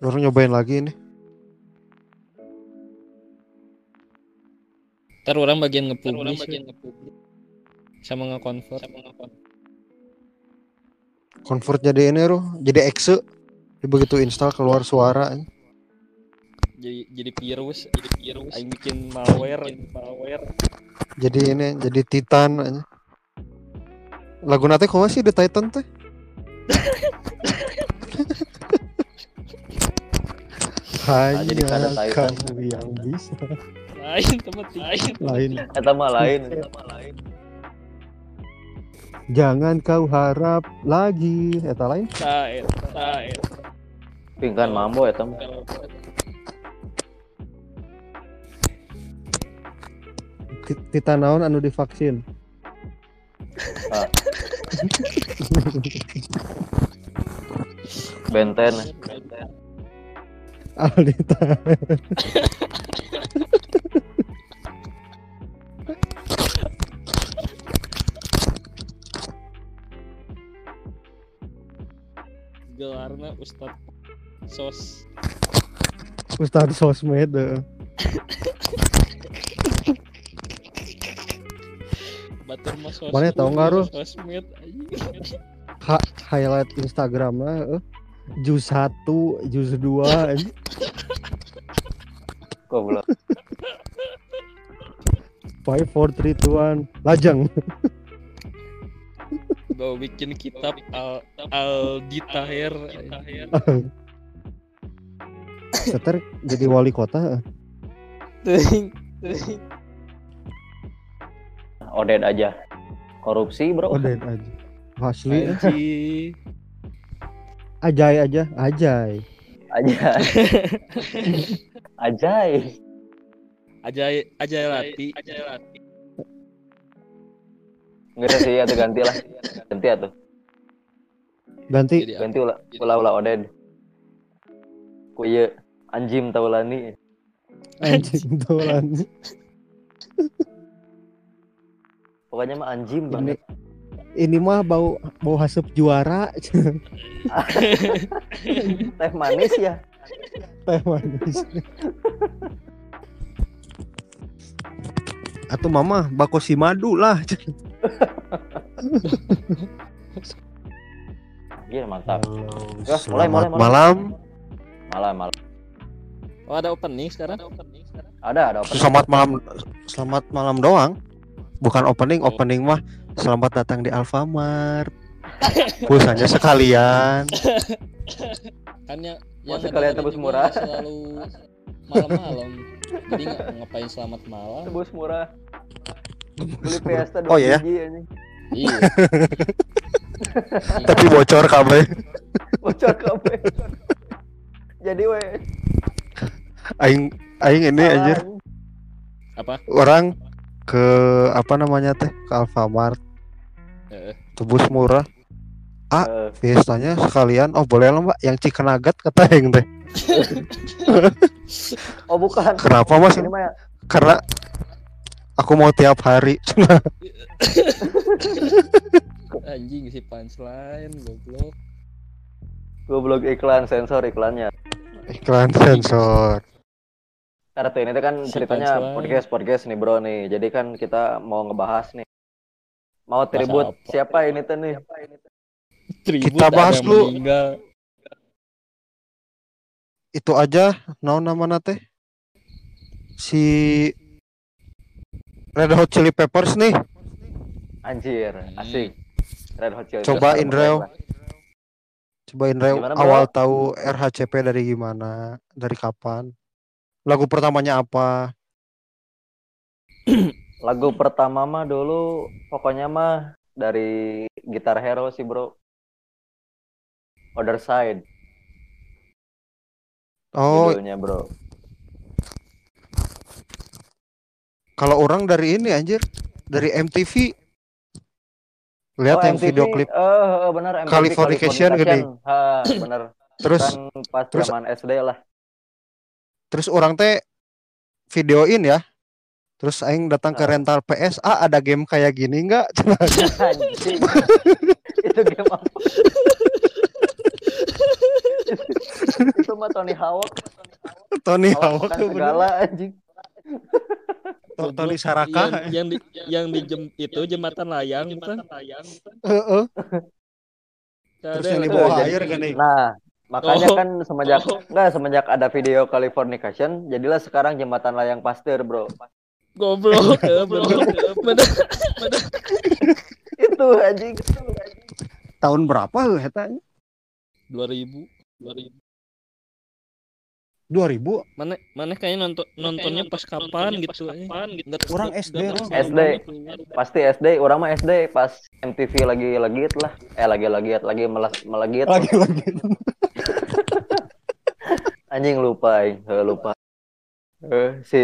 Baru nyobain lagi nih. Ntar orang bagian nge-publish ya. sama nge-convert. Convert jadi ini roh, jadi exe. Jadi begitu install keluar suara. Jadi jadi virus, jadi virus. Aing bikin malware, malware. Jadi ini jadi Titan aja. Lagu nate kok sih The Titan teh? Hanya jadi kada Titan. kamu yang bisa. Lain tempat lain. Lain. Eta mah lain, eta mah lain. Jangan kau harap lagi. Eta lain. Saet, saet. Pingkan mambo eta mah. Ti- Titan naon anu divaksin. Benten. Alita. Gelarna Ustad Sos. Ustadz sosmed. Batur mah sos. Mana tahu nggak, Ru? Sosmed. Ha- highlight Instagramnya eh. Jus satu, jus dua. Goblok. five, four, three, two, one, lajang. Bawa bikin kitab Al Al Ditahir. Seter jadi wali kota. eh. Odet aja. Korupsi, Bro. Udah aja. Asli, eh. Ajay aja, ajay. Aja. Ajay. Ajay Ajay Lati. Ajay Lati. Enggak sih, atuh ganti lah. Ganti atuh. Ganti Ganti ulah ulah ulah Oded. Ku ieu anjim taulani. anjing dolan. Pokoknya mah anjim banget. ini mah bau bau hasep juara. Teh manis ya. Teh manis. Atau mama bako si madu lah. Iya mantap. Halo, Ya, mulai, selamat mulai, mulai. malam. Malam malam. Oh ada opening sekarang? Ada ada apa? Selamat malam. Selamat malam doang. Bukan opening, opening mah selamat datang di Alfamart. Pulsanya sekalian. Kan yang Mau yang sekalian tebus murah. Selalu malam-malam. Jadi nggak ngapain selamat malam. Tebus murah. Beli Fiesta Oh, iya? anjing. Iya. Tapi bocor kabeh. Bocor kabeh. Jadi we. Aing aing ini anjir. Apa? orang ke apa namanya teh ke Alfamart Heeh. tebus murah Eh, Fiestanya sekalian oh boleh lah mbak yang chicken nugget kata yang teh oh bukan. kenapa mas Ini mah ya. karena aku mau tiap hari Anjing si punchline goblok. goblok iklan sensor iklannya. iklan sensor Karena tuh ini kan Si ceritanya podcast podcast nih bro nih. Jadi kan kita mau ngebahas nih. Mau tribut apa? siapa ini tuh nih? Tribut Kita bahas lu. meninggal. itu aja naon nama teh si Red Hot Chili Peppers nih Anjir, asik. Red Hot Chili Cobain, Peppers, Reo. lah. cobain Reo Gimana, bro? awal tahu RHCP dari gimana dari kapan lagu pertamanya apa Lagu pertama mah dulu pokoknya mah dari Gitar Hero sih bro. Other Side oh judulnya bro. kalau orang dari ini anjir dari MTV lihat Oh, yang MTV, video klip Eh, eh, benar MTV Californication gede. Ha, bener. terus kan pas terus- zaman SD lah. Terus orang teh videoin ya terus aing datang ke Ah. rental PS ah ada game kayak gini nggak. Itu game apa? itu mah Tony Hawk. Tony Hawk Hawk makan tuh bener. segala anjing. To- Tony Saraka. yang, yang di yang di jem, itu jembatan layang bukan Heeh. Terus yang di bawah air kan nih. Nah, makanya Oh. kan semenjak Oh. enggak semenjak ada video Californication, jadilah sekarang jembatan layang Pasteur, Bro. goblok bener bener Itu anjing. Tahun berapa heuh eta? 2000 2000 2000 mana mana kayaknya nonton nontonnya pas kapan gitu kapan gitu Orang SD, Bro. SD. Pasti SD, orang mah SD pas MTV lagi lagi lah. Eh lagi lagi lagi melas melagit. lagi lagi. Anjing lupa, aing. Heuh, lupa. Eh, si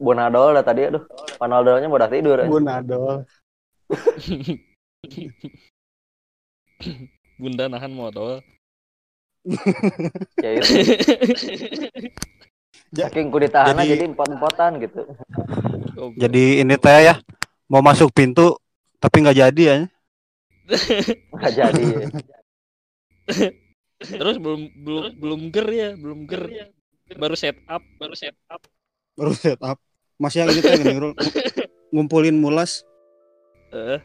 Bonadol dah tadi aduh. Panadolnya udah tidur. anjing. Bunadol. bunda nahan modal Ya itu. Saking ku ditahan jadi- jadi empat-empatan gitu. Jadi ini teh ya mau masuk pintu tapi nggak jadi ya. Nggak jadi. terus belum belum belum ger ya belum ger baru setup baru setup Baru setup. Masih yang ini teh gini, Rul. ngumpulin mulas. eh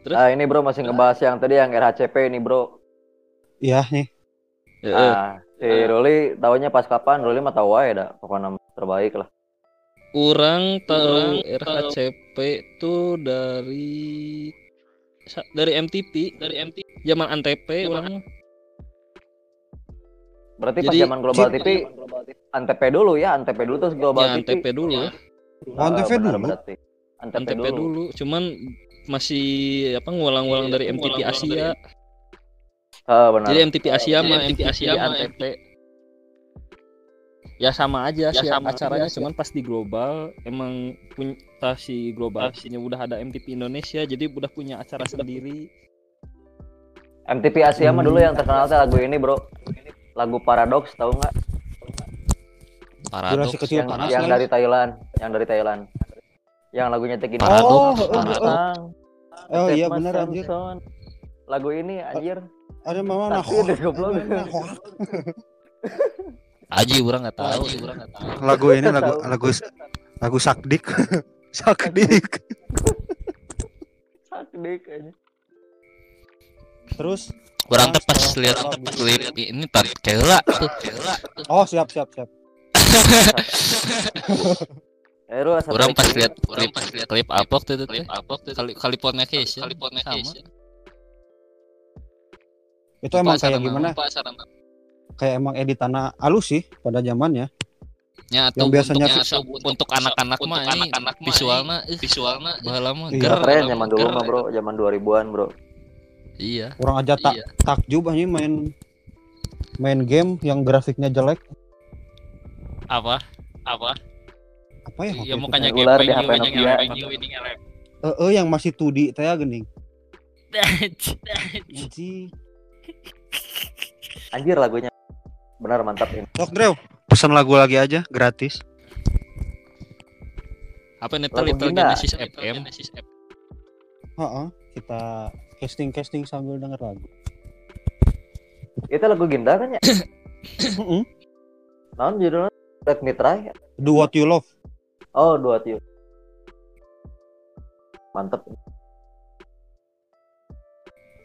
Terus? Nah, ini bro masih ngebahas yang tadi yang RHCP ini bro. Iya nih. Heeh. Nah, si Ruli tahunya pas kapan? Ruli mah tahu aja dah. Pokoknya terbaik lah. Kurang tahu RHCP itu dari dari MTP, dari MTP. Zaman Antp orang Berarti pas Jadi, zaman Global TV Antp dulu ya, Antp dulu terus Global ya TV. Antp dulu ya. Oh, benar dulu? Berarti. Antp dulu. dulu. Cuman masih apa ngulang-ngulang dari MTP Asia. Ah, benar. Jadi MTP Asia mah MTP MTP Asia mah Antp. Ya sama aja Ya sih sama acaranya aja. cuman pas di global emang punya si global punya udah ada MTP Indonesia jadi udah punya acara sendiri. MTV Asia mah dulu yang terkenal teh lagu ini, Bro. Lagu Paradox tahu nggak? Durasi kecil Yang, panas yang lagi. dari Thailand, yang dari Thailand. Yang lagunya teh gini. Paradox. Oh, oh, oh. Pasang, Oh iya Mas anjir. Lagu ini anjir. Ada mama nah. Goblok. Aji orang nggak tahu. orang nggak tahu. Lagu ini lagu lagu lagu Sakdik. Sakdik. Sakdik aja. Terus Orang tuh pas lihat klip ini tar kela tuh. oh siap siap siap. Eh, Orang tarik pas lihat klip klip upload tuh klip upload tuh Cali- California Cation. California Cation. Itu emang kayak gimana? Kayak emang editannya halus sih pada zamannya. Ya, Yang tuh biasanya untuk, visual- untuk, untuk anak-anak mah ini anak-anak mah visualnya visualnya baheula mah Iya. ger Keren zaman dulu mah, Bro. Zaman 2000-an, Bro. Iya. Orang aja tak Iya. takjub aja main main game yang grafiknya jelek. Apa? Apa? Apa ya? Ya teh? game Ular di HP Nokia. Eh, eh, yang masih 2D teh ya, gening. Anjing. Anjir lagunya. Benar mantap ini. Sok Drew, pesan lagu lagi aja gratis. Apa Little Gina. Genesis FM? Heeh, kita casting-casting sambil denger lagu. Itu lagu Ginda kan ya? Heeh. Judulnya? Let Me Try. Do what you love. Oh, dua tiu. Mantep.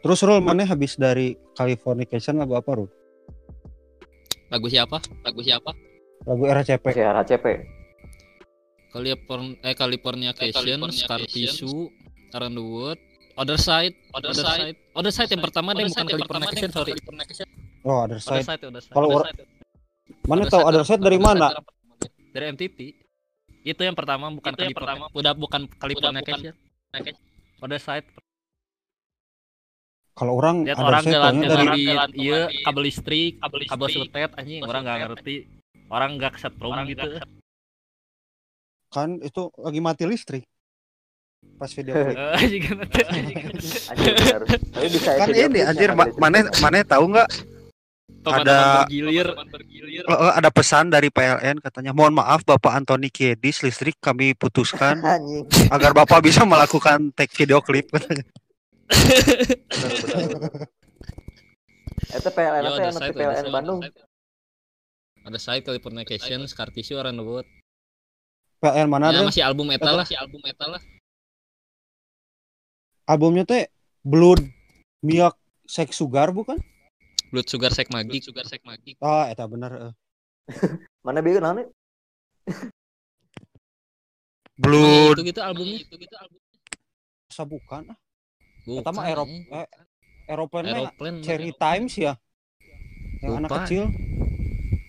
Terus Rul, mana habis dari Californication lagu apa Rul? Lagu siapa? Lagu siapa? Lagu RCP. Si RHCP. California eh California Cation, Scar Cation, Tissue, Around the World, Other Side, Other Side, Other Side yang pertama deh bukan California Cation, sorry. Oh, Other Side. Side, Other Side. Kalau. Mana Other tahu Side, Other Side dari mana? Dari MTV. Itu yang pertama bukan California. Udah bukan California Cation. Other Side. Kalau orang Lihat Other orang jalan dari iya kabel listrik, kabel kabel listrik, sutet anjing kabel orang nggak ngerti. Orang nggak kesetrum gitu. kan itu lagi mati listrik. Pas video klip. Eh, anjing kan ini anjir ada mana mana tahu nggak Ada- bergilir. Eh, eh, ada pesan dari PLN katanya mohon maaf Bapak Antoni Kiedis listrik kami putuskan Anjing. agar Bapak bisa melakukan take video klip benar. Eta PLN Yo, teh ada site, ti ada PLN Bandung. ada site. Californication, Scar Tissue, orang buat. PLN mana Dre? masih album metal lah, masih album metal lah. albumnya teh Blood Milk Sex Sugar bukan Blood Sugar Sex Magic. Sugar Sex Magic. ah eta bener eh. Mana bieu naon? Blood Itu gitu albumnya. Itu gitu album. Masa bukan ah Bukan. Eta mah Erop eh. Aeroplane Aeroplane. Cherry Times ya yang anak Lupa. kecil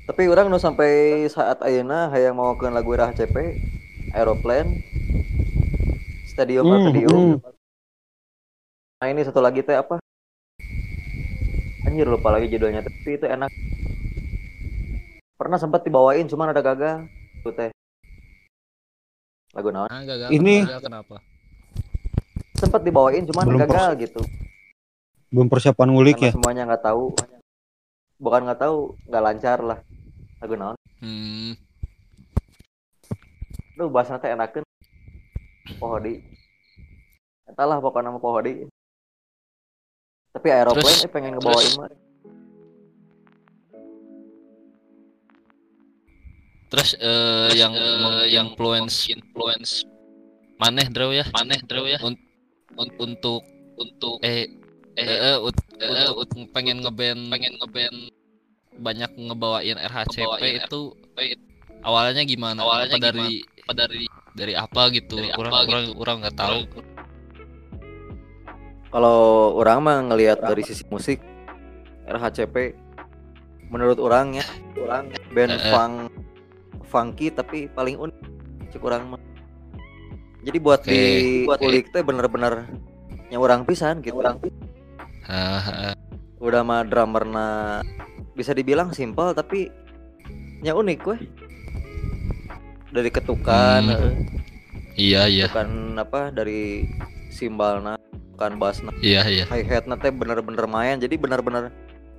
Tapi orang nu sampai saat ayeuna hayang mawakeun lagu RHCP Aeroplane Stadium Hmm, Stadium. hmm. Nah ini satu lagi teh apa? Anjir lupa lagi judulnya tapi itu enak. Pernah sempat dibawain cuman ada gagal. Itu teh. Lagu naon? Ah, gagal. Ini- Gagal kenapa? Sempat dibawain cuman Belum gagal gitu. belum persiapan ngulik Karena ya semuanya nggak tahu. Bukan nggak tahu, nggak lancar lah. Lagu naon? Hmm. Duh bahasa teh enakeun. Pohodi. Entahlah pokoknya nama Pohodi. Tapi aeroplane Terus- eh, pengen ngebawain mah. Terus eh, yang yang influence influence maneh Drew ya? Maneh Drew ya? Un- un- untuk untuk eh eh, eh, ut- eh, ut- pengen ngeband pengen ngeband banyak ngebawain RHCP itu awalnya gimana? Awalnya apa dari apa dari dari apa gitu? orang orang orang nggak tahu. Kalau orang mah ngelihat dari sisi musik RHCP menurut orang ya, orang band Eh, eh. funk funky tapi paling unik cek orang mah. Jadi buat Oke. di kulik teh bener-bener yang orang pisan gitu. Ah, ah, Udah mah drummerna bisa dibilang simpel tapi yang unik weh. Dari ketukan, Hmm. iya iya ketukan apa dari simbalna, ketukan bassna. iya iya. hi hat teh bener-bener main jadi bener-bener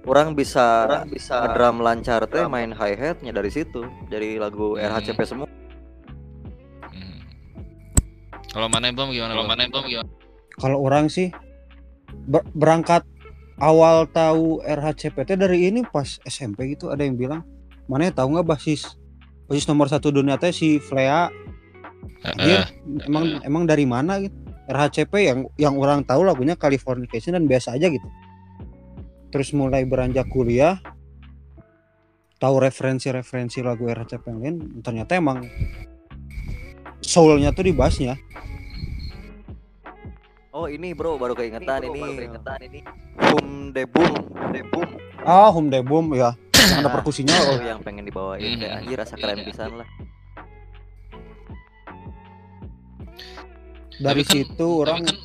orang bisa bisa drum lancar teh main hi hatnya dari situ dari lagu Hmm. RHCP semua. Kalau mana bom gimana? Kalau mana bom gimana? kalau orang sih ber- berangkat awal tahu RHCPT dari ini pas SMP gitu ada yang bilang. Mana tahu nggak basis basis nomor satu dunia teh si Flea? Anjir, emang emang dari mana gitu? RHCP yang yang orang tahu lagunya Californication dan biasa aja gitu. Terus mulai beranjak kuliah tahu referensi-referensi lagu RHCP yang lain ternyata emang soulnya tuh di bassnya oh ini bro baru keingetan ini Hum Debum Debum ah Hum Debum ya. Yang ada perkusinya oh oh, yang pengen dibawain kayak Hmm. anjir rasa keren pisan lah. Dari Tapi kan- situ orang kan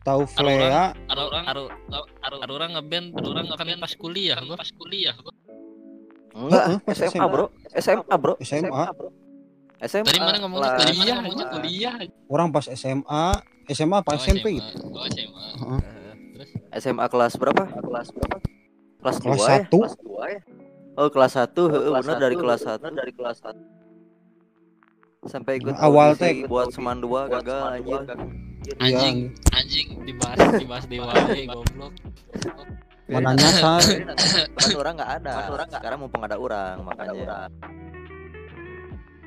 tahu Flea ada orang ada ada orang ngeband ada orang ngeband pas kuliah gua pas kuliah gua. enggak SMA SMA. bro. SMA bro. SMA SMA tadi mana ngomongnya? lah. kuliah ngomongnya? Kuliah orang pas SMA SMA apa? Oh, SMP SMA. gitu? Oh SMA Heeh. terus? SMA kelas berapa? Kelas berapa? Kelas Kelas dua ya? satu. kelas dua ya? Oh kelas satu. Heeh, bener dari kelas satu. Dari kelas satu. Sampai ikut Awal audisi teh- buat semandua gagal anjir. anjing Iya. anjing dibahas dibahas di wae goblok. Mana nyasar kan orang nggak ada. Sekarang mumpung ada orang makanya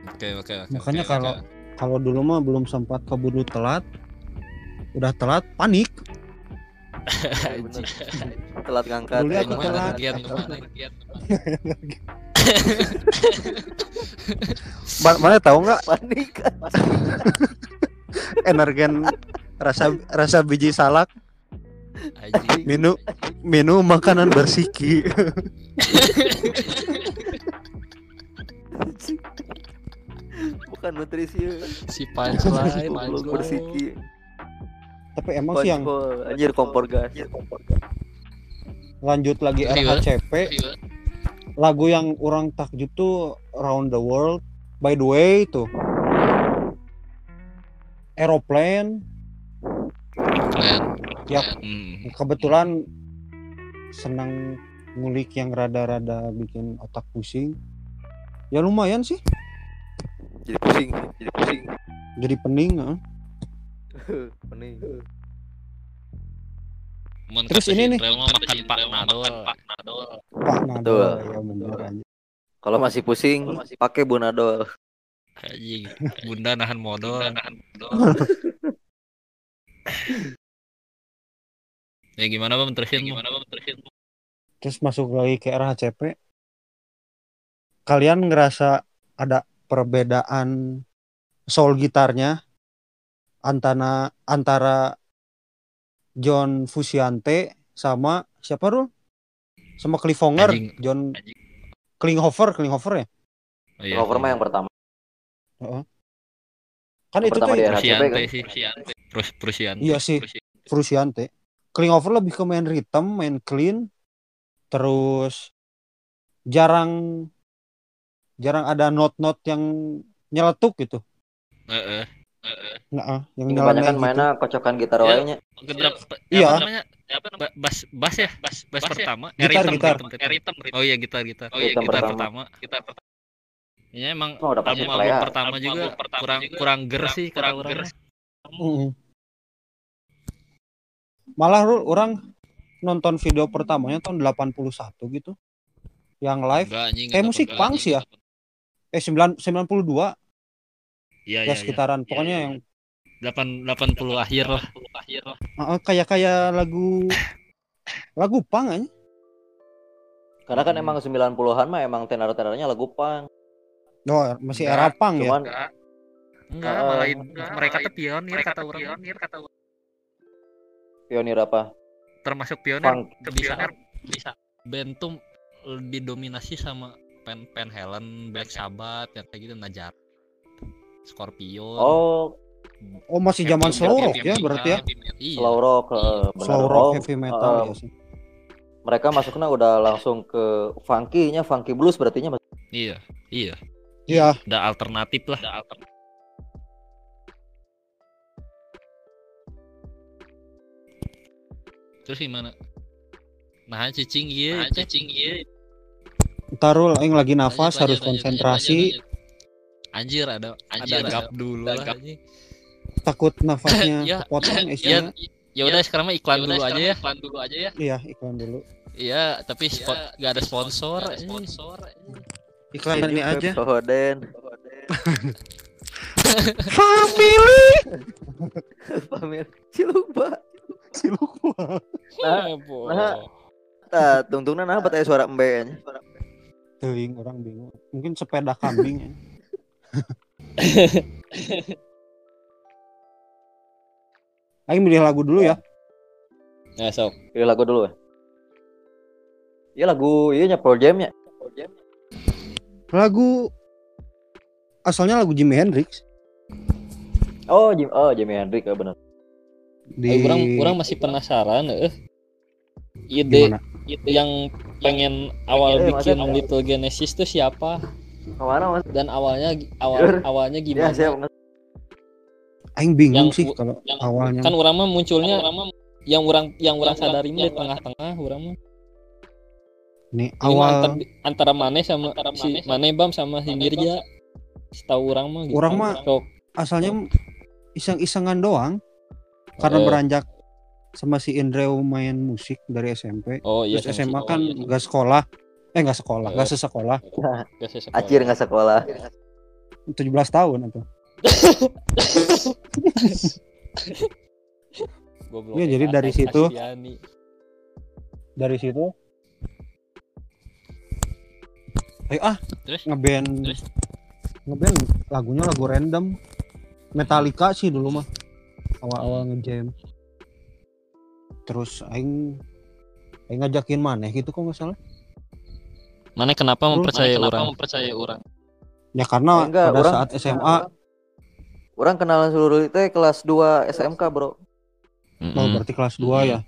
oke oke oke Makanya oke, kalau- oke. kalau dulu mah belum sempat keburu telat udah telat panik. Bener. telat ngangkat. Dulu aku telat. Lagian mana tahu nggak? Panik. Energen rasa rasa biji salak. Anjing. Minum minum makanan bersiki bukan nutrisi. Si punchline bersiki. Tapi emang sih yang anjir kompor gas. Lanjut lagi. RHCP lagu yang orang takjub tuh Around the World. By the way itu Aeroplane. Hmm. kebetulan senang ngulik yang rada-rada bikin otak pusing. Ya lumayan sih pusing jadi pusing jadi pening heeh. pening Mun Terus ini nih. Makan Pak Nadol. Pak Betul. Nadol ya bener aja. Kalau masih pusing, pakai Bunadol. Anjing, bunda nahan modal. ya gimana bang terusin gimana bang terusin Terus masuk lagi ke RHCP. Kalian ngerasa ada perbedaan soul gitarnya antara antara John Fusiante sama siapa Rul? Sama Cliffhanger, Anjing. John Anjing. Klinghoffer, Klinghoffer ya? oh, iya, mah iya. yang pertama. Kan itu Pertama tuh di ya, RHCP Prusiante kan? sih Prus Prusiante Iya sih. Frusiante. Klinghoffer lebih ke main rhythm, main clean, terus jarang jarang ada not-not yang nyeletuk gitu. Heeh. Nah, ah, yang Yang kebanyakan gitu. mainnya kocokan gitar Iya. wae nya. Gedrap, Iya. apa namanya? Apa namanya? Bass, bass ya? Bass, bass pertama. Eh, Gitar, rhythm, gitar. rhythm, rhythm, rhythm. Oh iya gitar, gitar. Oh iya Rhythm gitar pertama. pertama. Gitar pertama. Iya emang Oh, udah pasti album, album ya. pertama juga kurang kurang ger sih kata orang. Mm-mm. Malah Rul, orang nonton video pertamanya tahun 81 gitu. Yang live Enggak anjing. Kayak enggak musik enggak, punk sih ya? Enggak. eh 9 92 Iya ya iya. sekitaran pokoknya yang 8 80 akhir lah. uh, kayak kayak lagu lagu pang aja. Karena kan Hmm. emang 90-an mah emang tenar-tenarnya lagu punk. Oh, masih Enggak, era pang ya. Cuman Enggak, Eh, malah enggak, mereka tuh pionir kata orang. Pionir kata orang. pionir apa? Termasuk pionir Punk. bisa bisa band tuh didominasi sama Pen Pen Helen, Black Sabbath, yang kayak gitu Najar. Scorpion. Oh, Oh, masih zaman slow rock ya berarti ya. Iya. slow rock, eh. Slow rock, Oh, heavy metal eh, ya sih. mereka masuknya udah langsung ke funky-nya, funky blues berarti nya. Iya, iya. Iya, Udah alternatif lah. Udah alternatif. Terus gimana? Nah, cicing iya, cicing iya. Tarul aing lagi nafas Lanjut, harus lanjut, lanjut, konsentrasi, lanjut, lanjut. Anjir ada Anjir, ada ada- gap dulu ada lah gap. takut nafasnya Ya, kepotong Ya, isinya. ya udah sekarang mah iklan Ya dulu aja ya. Iklan dulu aja ya. Iya, iklan dulu. Iya, tapi spot gak ada sponsor. Ada anjing. sponsor. Iklan ini aja. Sohoden. Family. Pamir. Ciluba. Cilukwa. Nah, nah. Tah, tungtungna nah aya suara embe nya. Teuing orang bingung. Mungkin sepeda kambing ya. Aing milih lagu dulu ya. Nah, sok. Pilih lagu dulu ya. Iya lagu iya nya Pearl Jam nya. Lagu asalnya lagu Jimi Hendrix Oh, Jim oh Jimi Hendrix ya bener. di Eh, orang orang masih penasaran eh ide gimana? Ide yang pengen awal Eh, bikin maksudnya- Little Genesis tuh siapa Ke mana mas? dan awalnya awal Jujur. awalnya Ya gimana siap. Aing bingung Yang sih kalau yang- awalnya. kan orang mah munculnya Ya. yang orang yang orang Yang sadari orang- mah di tengah-tengah orang mah Nih Ini mah awal antar- antara Mane sama si Mane Bam sama si Mirja setahu orang mah gitu. Orang mah- asalnya iseng-isengan doang karena Eh. beranjak sama si Indreo main musik dari SMP. oh iya Terus SMA kan oh, iya. nggak sekolah. Eh nggak sekolah, nggak Eh. sesekolah. Gak sesekolah. Acir nggak sekolah. 17 tahun atau. Goblok Iya, jadi dari situ Asiani. dari situ ayo ah Terus? ngeband Terus? ngeband lagunya lagu random Metallica sih dulu mah awal-awal ngejam terus aing aing ngajakin mana gitu kok nggak salah Mane kenapa Lu- mempercaya Kenapa orang? mempercaya orang? ya karena Eh, enggak, pada orang- saat SMA Orang kenalan seluruh itu kelas 2 SMK, Bro. oh, Mm-mm. berarti kelas 2 ya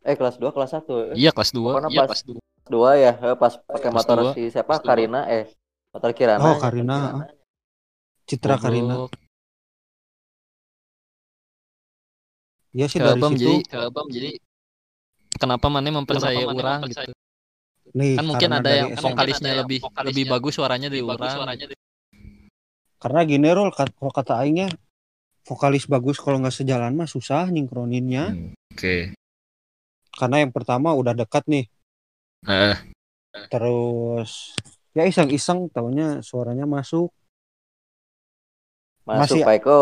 Eh kelas 2 kelas 1. Iya kelas 2 Pokoknya Iya, dulu. 2 ya, eh, pas pakai Kelas motor dua. si siapa? Kelas dua. Karina eh motor Kirana. oh Karina Citra Karina Iya sih dari Album situ jadi Ke album jadi kenapa Mane mempercaya Kenapa orang mempercaya- gitu? nih Kan mungkin karena ada yang SMA. vokalisnya ada lebih vokalisnya lebih bagus suaranya dari bagus orang. suaranya karena gini Rul kat- kalau kata aingnya vokalis bagus kalau nggak sejalan mah susah nyingkroninnya Hmm. Oke. karena yang pertama udah dekat nih Heeh. terus ya iseng-iseng taunya suaranya masuk Masuk Masih- Eko.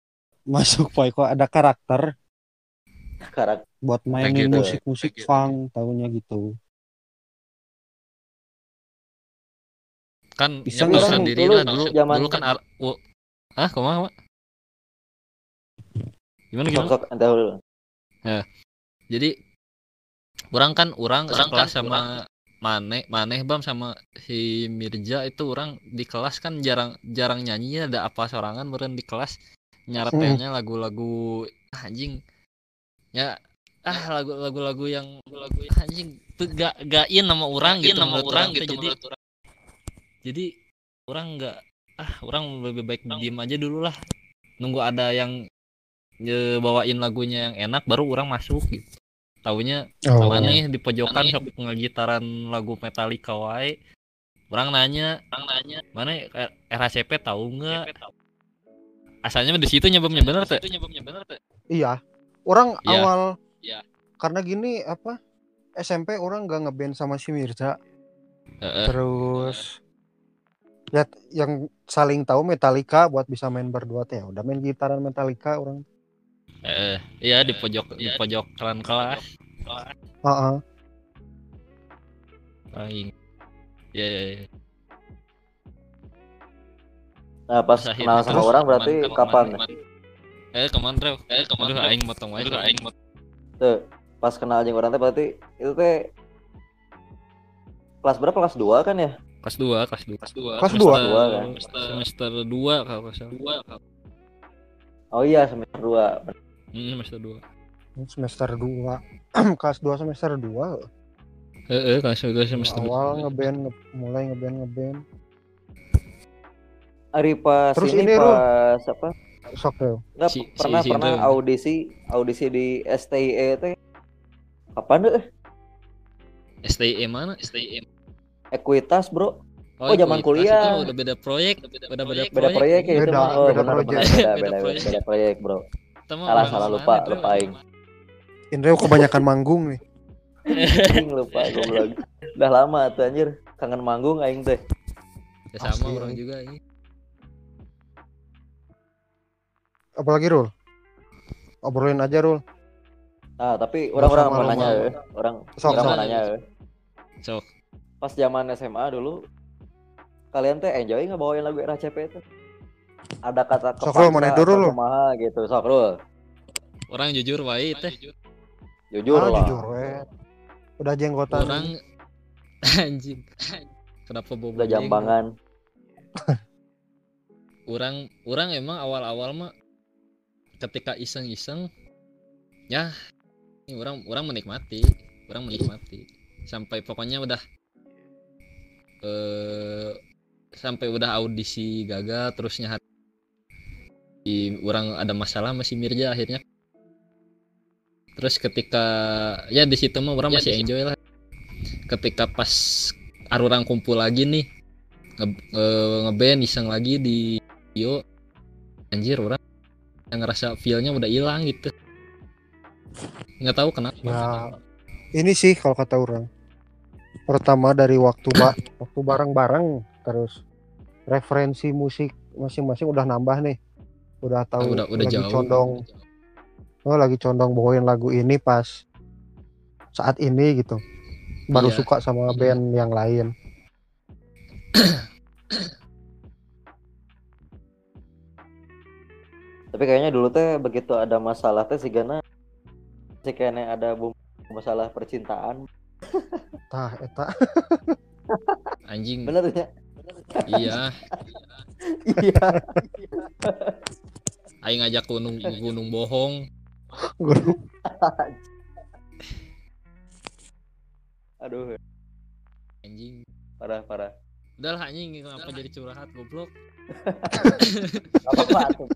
masuk Pak kok ada karakter Karakter. buat mainin gitu. musik-musik gitu. funk taunya gitu kan Bisa nggak? sendiri Dulu- lah dulu zaman- dulu kan ar- wo- ah kumaha Mak? gimana gimana sok dulu. jadi orang kan orang Orang sekelas kan, sama Maneh Maneh Bam sama si Mirja itu orang di kelas kan jarang jarang nyanyi ada apa sorangan meren di kelas nyaretelnya lagu-lagu ah, anjing ya ah lagu lagu-lagu yang lagu anjing tuh gak gain nama orang gitu nama orang gitu jadi orang. jadi orang nggak ah orang lebih baik diem aja dulu lah. Nunggu ada yang e, bawain lagunya yang enak baru orang masuk gitu. Taunya oh. mana nih di pojokan sok ngegitaran lagu Metallica wae. Orang nanya Orang nanya, mana R- RHCP tahu nggak? "Pepe tahu asalnya di situ nyebabnya bener tuh nyebabnya bener tuh. iya orang Iya. awal Iya. karena gini apa SMP orang gak ngeband sama si Mirza Heeh. terus ya yang saling tahu Metallica buat bisa main berdua teh ya udah main gitaran Metallica orang Heeh. iya di pojok di Iya, pojok kelas kelas Heeh. aing ya ya ya Nah, pas kenal sama terus orang berarti kapan? kemana- eh ke mana Rev? Eh, ke mana? Aduh, aing motong Rev. aing mot- Tuh, pas kenal jeung orang teh berarti itu teh kelas berapa? Kelas 2 kan ya? kelas 2 kelas 2 Kelas dua. Kelas dua. Dua, kan? semester 2 kalau salah Dua. Oh iya, semester 2. Hmm, semester 2 semester 2 kelas 2 semester 2 Heeh, kelas 2 semester awal ngeband nge- mulai ngeband ngeband Ari pas Terus ini, ini, pas apa? Sok ya Enggak Si- pernah si pernah Indra. audisi audisi di STIE teh. Kapan deh? STIE mana? STM. Ekuitas, Bro. Oh, zaman Ekuitas kuliah. itu udah beda proyek, Beda beda beda Beda proyek ya itu Beda, mah. Oh, beda benar beda Beda beda, project. beda proyek, Bro. Salah, salah, lupa, lupa aing. Indra kebanyakan manggung nih Anjing lupa goblok. Udah lama tuh anjir. Kangen manggung aing teh. Ya sama orang aing. juga ini. Apalagi Rul obrolin aja Rul Ah, tapi orang-orang mau nanya mau. eh. Orang Sok, orang mau nanya eh. Sok. Pas zaman SMA dulu kalian teh enjoy nggak bawain lagu RHCP itu? Ada kata Sok, Rul, mana kepaksa dulu, kumaha gitu. Sok Rul. Orang jujur wae teh. Jujur ah, lah. jujur we udah jenggotan Orang anjing. Kenapa bobo Udah jambangan. Orang orang emang awal-awal mah ketika iseng-iseng ya ini orang orang menikmati, orang menikmati. Sampai pokoknya udah eh sampai udah audisi gagal terusnya hari di orang ada masalah masih Mirja akhirnya. Terus ketika ya di situ mah orang Ya, masih enjoy lah. Ketika pas arurang kumpul lagi nih nge, eh, ngeband iseng lagi di Yo anjir orang ngerasa feelnya udah hilang gitu. Nggak tahu kenapa. Ya ini sih kalau kata orang. Pertama dari waktu ba waktu bareng-bareng terus referensi musik masing-masing udah nambah nih. Udah tahu udah udah lagi jauh. condong. Oh lagi condong bawain lagu ini pas saat ini gitu. Baru Iya. suka sama band yang lain Tapi kayaknya dulu teh begitu ada masalah teh si Gana si kayaknya ada bumbu masalah percintaan. tah eta anjing Bener tuh ya? iya Iya. aing ngajak gunung gunung bohong Guru. Aduh, anjing parah parah. Udah lah anjing kenapa jadi curhat goblok apa-apa tuh.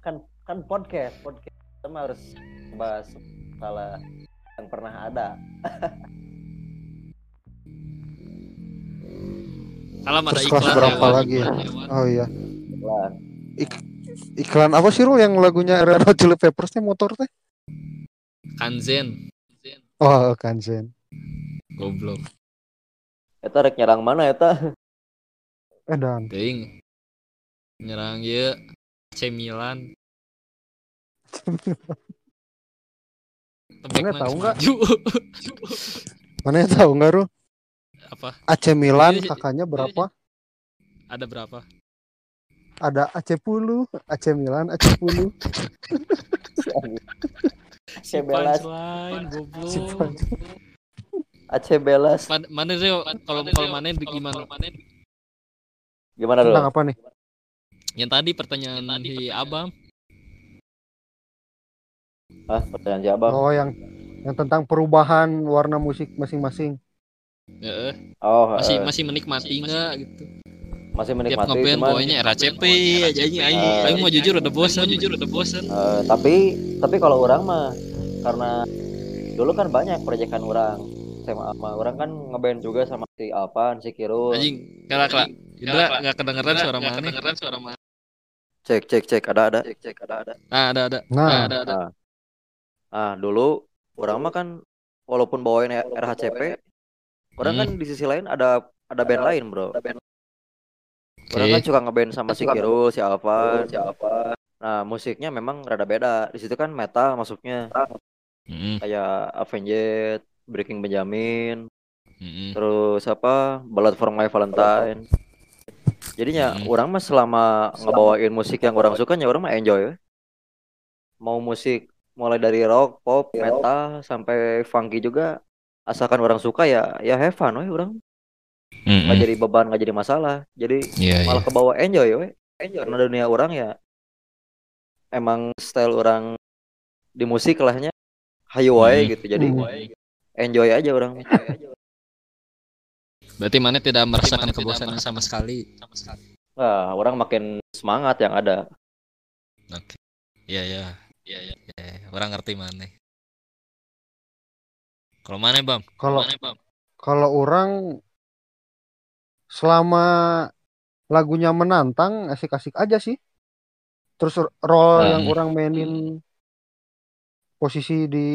Kan kan podcast, podcast kita harus bahas masalah yang pernah ada. alam ada Terus iklan berapa lewat. lagi ya? oh iya Lah, iklan apa sih Rul yang lagunya Red Hot Chili Peppers teh motor teh kanzen Oh, Kansen. Goblok. Eta rek nyerang mana eta? Edan. Teuing. Nyerang ye AC Milan. Mana tahu nggak? Mana yang tahu nggak Ru? Apa? AC Milan Iya, iya. kakaknya berapa? Ada berapa? Ada AC 10, AC Milan, AC 10. Aceh Belas. Si Aceh Belas. Man- Mana Rio? Kalau kalau mana di gimana? Dulu? Tentang apa nih? Yang tadi pertanyaan di Abang. Ah, pertanyaan si Abang. Oh, yang yang tentang perubahan warna musik masing-masing. Heeh. Oh, masih eh, masih menikmati nggak gitu. masih Tiap menikmati ngeband cuman pokoknya RACP aja anjing aing. Eh, Aing mau jujur udah bosan, jujur udah bosan. eh, tapi tapi kalau orang mah karena dulu kan banyak proyekan orang sama sama orang kan ngeband juga sama si Alpan, si Kirul. Anjing, kala kala. Indra nggak kedengeran suara mana? Kedengeran suara mana? Cek cek cek ada ada. Cek cek ada ada. Ah, ada ada. Nah, Ah, ada ada. Nah, ah dulu orang mah kan walaupun bawain RHCP, orang Hmm. kan di sisi lain ada ada band lain bro. Orang kan suka ngeband sama si Kirul, si Alvan, si Alvan. Nah musiknya memang rada beda. Di situ kan metal masuknya Mm-mm, kayak Avenged, Breaking Benjamin, mm-mm. terus apa Ballad for My Valentine. Jadinya Hmm. orang mah selama ngebawain musik yang orang suka, ya orang mah enjoy. Mau musik mulai dari rock, pop, metal sampai funky juga, asalkan orang suka ya ya have fun we orang Mm-mm. nggak jadi beban nggak jadi masalah. Jadi Iya, iya. malah ke bawah enjoy we. Karena dunia orang ya emang style orang di musik lahnya hayu wae Hmm. gitu. Jadi Hmm. Enjoy aja orang. Berarti mana tidak merasakan kebosanan sama sekali. Nah, orang makin semangat yang ada. Oke. Iya, iya. Iya, iya. Iya, Orang ngerti mana. Kalau mana, Bam? kalau kalau orang selama lagunya menantang asik-asik aja sih. Terus role Hmm. yang orang mainin posisi di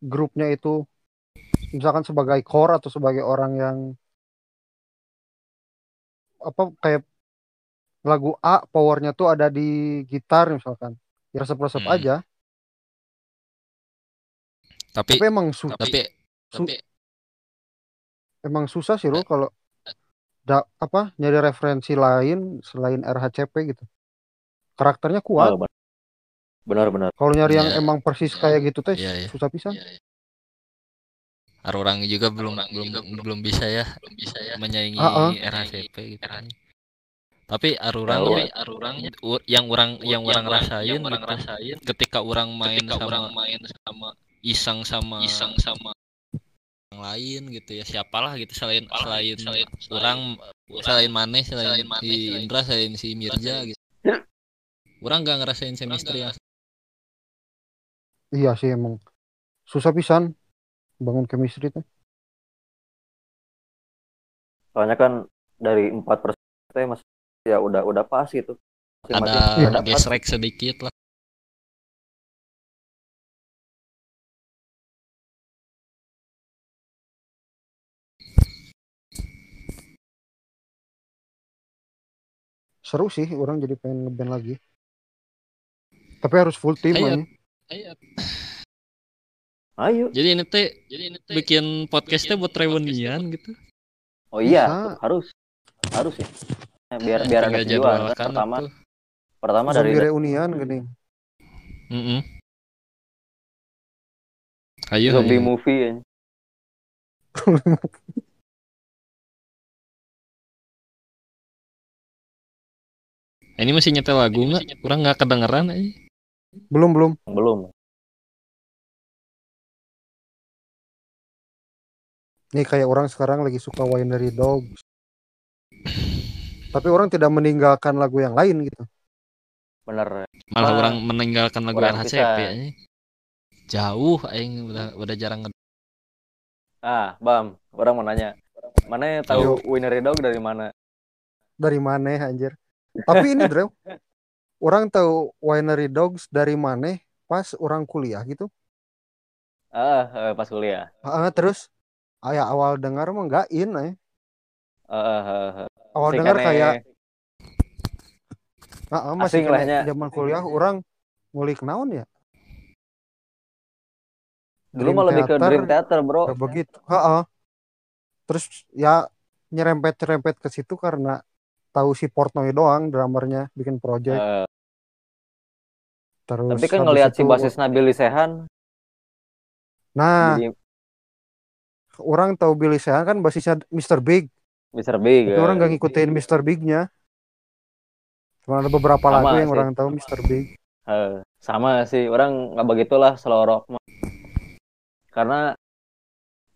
grupnya itu misalkan sebagai core atau sebagai orang yang apa kayak lagu A powernya tuh ada di gitar misalkan. Ya resep-resep Hmm. aja. Tapi tapi emang su- tapi su- tapi emang susah sih lo kalau da- apa nyari referensi lain selain RHCP gitu. Karakternya kuat. Benar-benar. kalau nyari yang Iya. emang persis kayak gitu teh Iya, iya. susah pisan Ada orang juga belum belum belum bisa ya menyaingi Ah, ah. RHCP gitu. Tapi arurang tapi arurang yang orang yang orang rasain orang rasain ketika orang main sama orang main sama iseng sama iseng sama yang lain gitu ya siapalah gitu selain selain orang selain Maneh selain, si Indra selain si Mirja gitu. Orang gak ngerasain chemistry yang iya sih emang. Susah pisan bangun chemistry teh Soalnya kan dari empat persen teh mas ya udah udah pas gitu. ada Masing-masing udah pas. gesrek sedikit lah. seru sih orang jadi pengen ngeband lagi tapi harus full tim Ayo. aja. Ayo. Jadi ini teh jadi ini teh bikin podcastnya buat reunian gitu. Oh iya, Bisa. harus harus ya. Nah, biar biar ada kejuan. jadwalkan Pertama atuh. pertama dari zombie reunian gini Mm-mm. Ayo, zombie ayo. movie ya. Ini masih nyetel lagu nggak? Kurang nggak kedengeran aja. belum belum Belum. Nih kayak orang sekarang lagi suka Winery Dogs tapi orang tidak meninggalkan lagu yang lain gitu Bener. Malah orang meninggalkan lagu Orang RHCP bisa. aja. Jauh aing udah udah jarang Ah, Bam, orang mau nanya. Mana tahu Winnery Dog dari mana? dari mana anjir tapi ini Drew orang tahu Winery Dogs dari mana pas orang kuliah gitu Ah, eh, pas kuliah. Heeh, terus ayah awal dengar mah enggak in eh. Ah. Awal dengar kayak heeh, masih asing kena lah nya. zaman kuliah orang ngulik naon ya? dulu mah lebih ke Dream Theater, Bro. Kayak begitu. Heeh. Terus ya nyerempet-nyerempet ke situ karena tahu si Portnoy doang dramernya bikin project. Eh, Terus tapi kan ngelihat si basisnya Billy Sehan, Nah, jadi orang tahu Billy Sean kan basisnya Mr. Big. Mr. Big. Tapi eh. orang gak ngikutin Mr. Big-nya. Cuma ada beberapa Sama lagu yang sih. orang tahu Mr. Big. Eh, sama sih orang nggak begitulah slow rock mah karena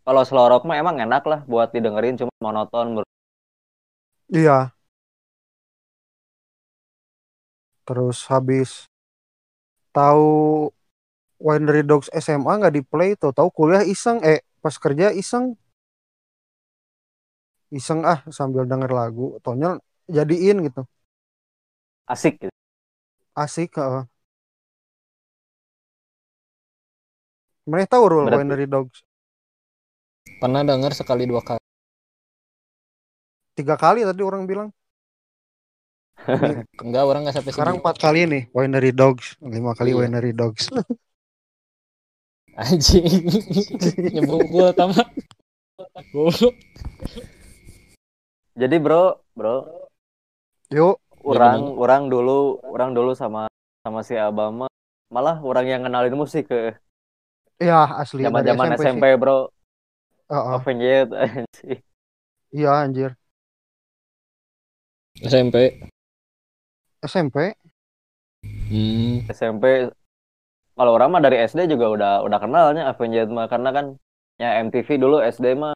kalau slow rock mah emang enak lah buat didengerin cuma monoton. Iya. Terus habis tahu Winery Dogs SMA nggak di play tuh tahu kuliah iseng eh pas kerja iseng. Iseng ah sambil denger lagu. Tonyol jadiin gitu. Asik gitu. asik heeh. Mana tahu Rul Berarti- Winery Dogs. Pernah dengar sekali dua kali. tiga kali tadi orang bilang. Enggak, orang nggak sampai sekarang empat kali nih Winery Dogs. Lima kali Iya. Winery Dogs Anjing. Nyebut gua tama. Goblok. jadi bro bro yuk orang orang dulu orang dulu sama sama si Abama malah orang yang kenalin musik ke ya asli zaman dari zaman SMP, SMP, sih. bro Heeh. Avenged anjing. iya anjir SMP. SMP Hmm. SMP kalau orang mah dari SD juga udah udah kenalnya Avenged mah karena kan ya MTV dulu SD mah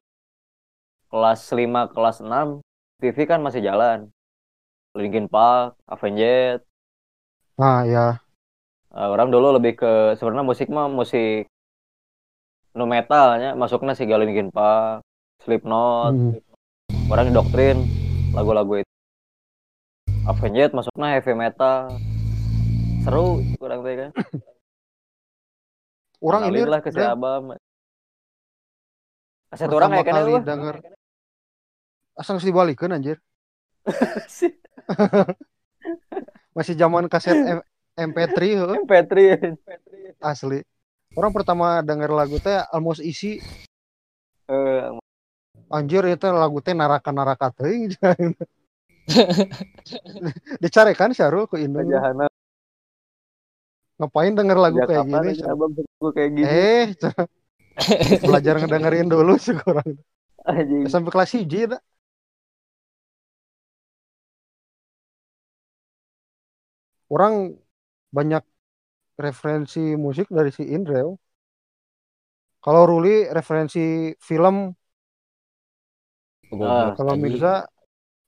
kelas 5 kelas 6 TV kan masih jalan. Linkin Park Avenged. Nah ya Eh, orang dulu lebih ke sebenarnya musik mah musik nu metalnya masuknya si Linkin Park Slipknot. Hmm. orang doktrin lagu-lagu itu. Avenged masuknya heavy metal. Seru kurang tahu kan orang ini lah ke si Dre, Abam kaset orang kayak kali wah. denger. Asal geus dibalikin anjir. Masih zaman kaset M- MP3 heuh, MP3 asli. Orang pertama denger lagu teh almost isi Eh, anjir itu lagu teh naraka naraka teuing dicarekan Syarul ke Indo Jahana ngapain denger lagu sejak kayak gini aja abang gue kayak gini eh belajar ngedengerin dulu sekurang anjing sampai kelas hiji dah. Orang banyak referensi musik dari si Indreo. Kalau Ruli referensi film, Ah, kalau. Mirza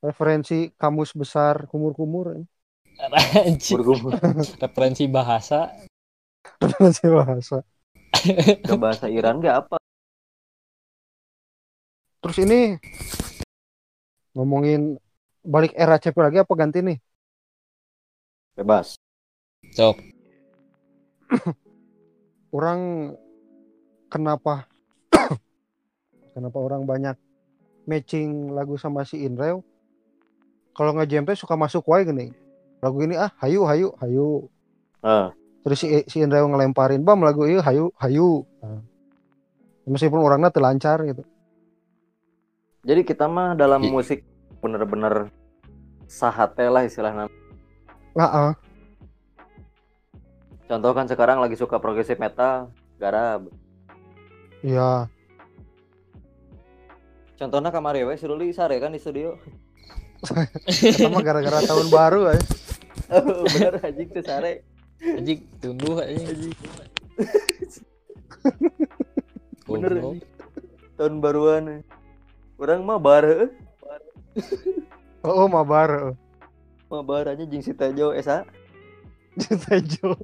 referensi kamus besar kumur-kumur. Anjing. bergumul Referensi bahasa. Referensi bahasa. ke bahasa Iran gak apa Terus ini ngomongin balik era CP lagi apa ganti nih? bebas Sok. Orang kenapa kenapa orang banyak matching lagu sama si Indreo? Kalau nge-jam teh suka masuk wae gini. Lagu ini ah hayu hayu hayu. Ah. Terus si si Indreo ngelemparin bam lagu ini hayu hayu. Nah. Meskipun orangnya telancar gitu. jadi kita mah dalam I- musik bener-bener sahate lah istilahnya Heeh. contoh kan sekarang lagi suka progresif metal gara Iya. contohnya kamari we si Ruli sare kan di studio Kita mah gara-gara tahun baru bener anjing tuh sare Anjing, tunduh anjing. Bener, Goblok. tahun baruan orang mah bar heuh. Oh, mabar. mah bar aja jeung si Tejo esa Tejo.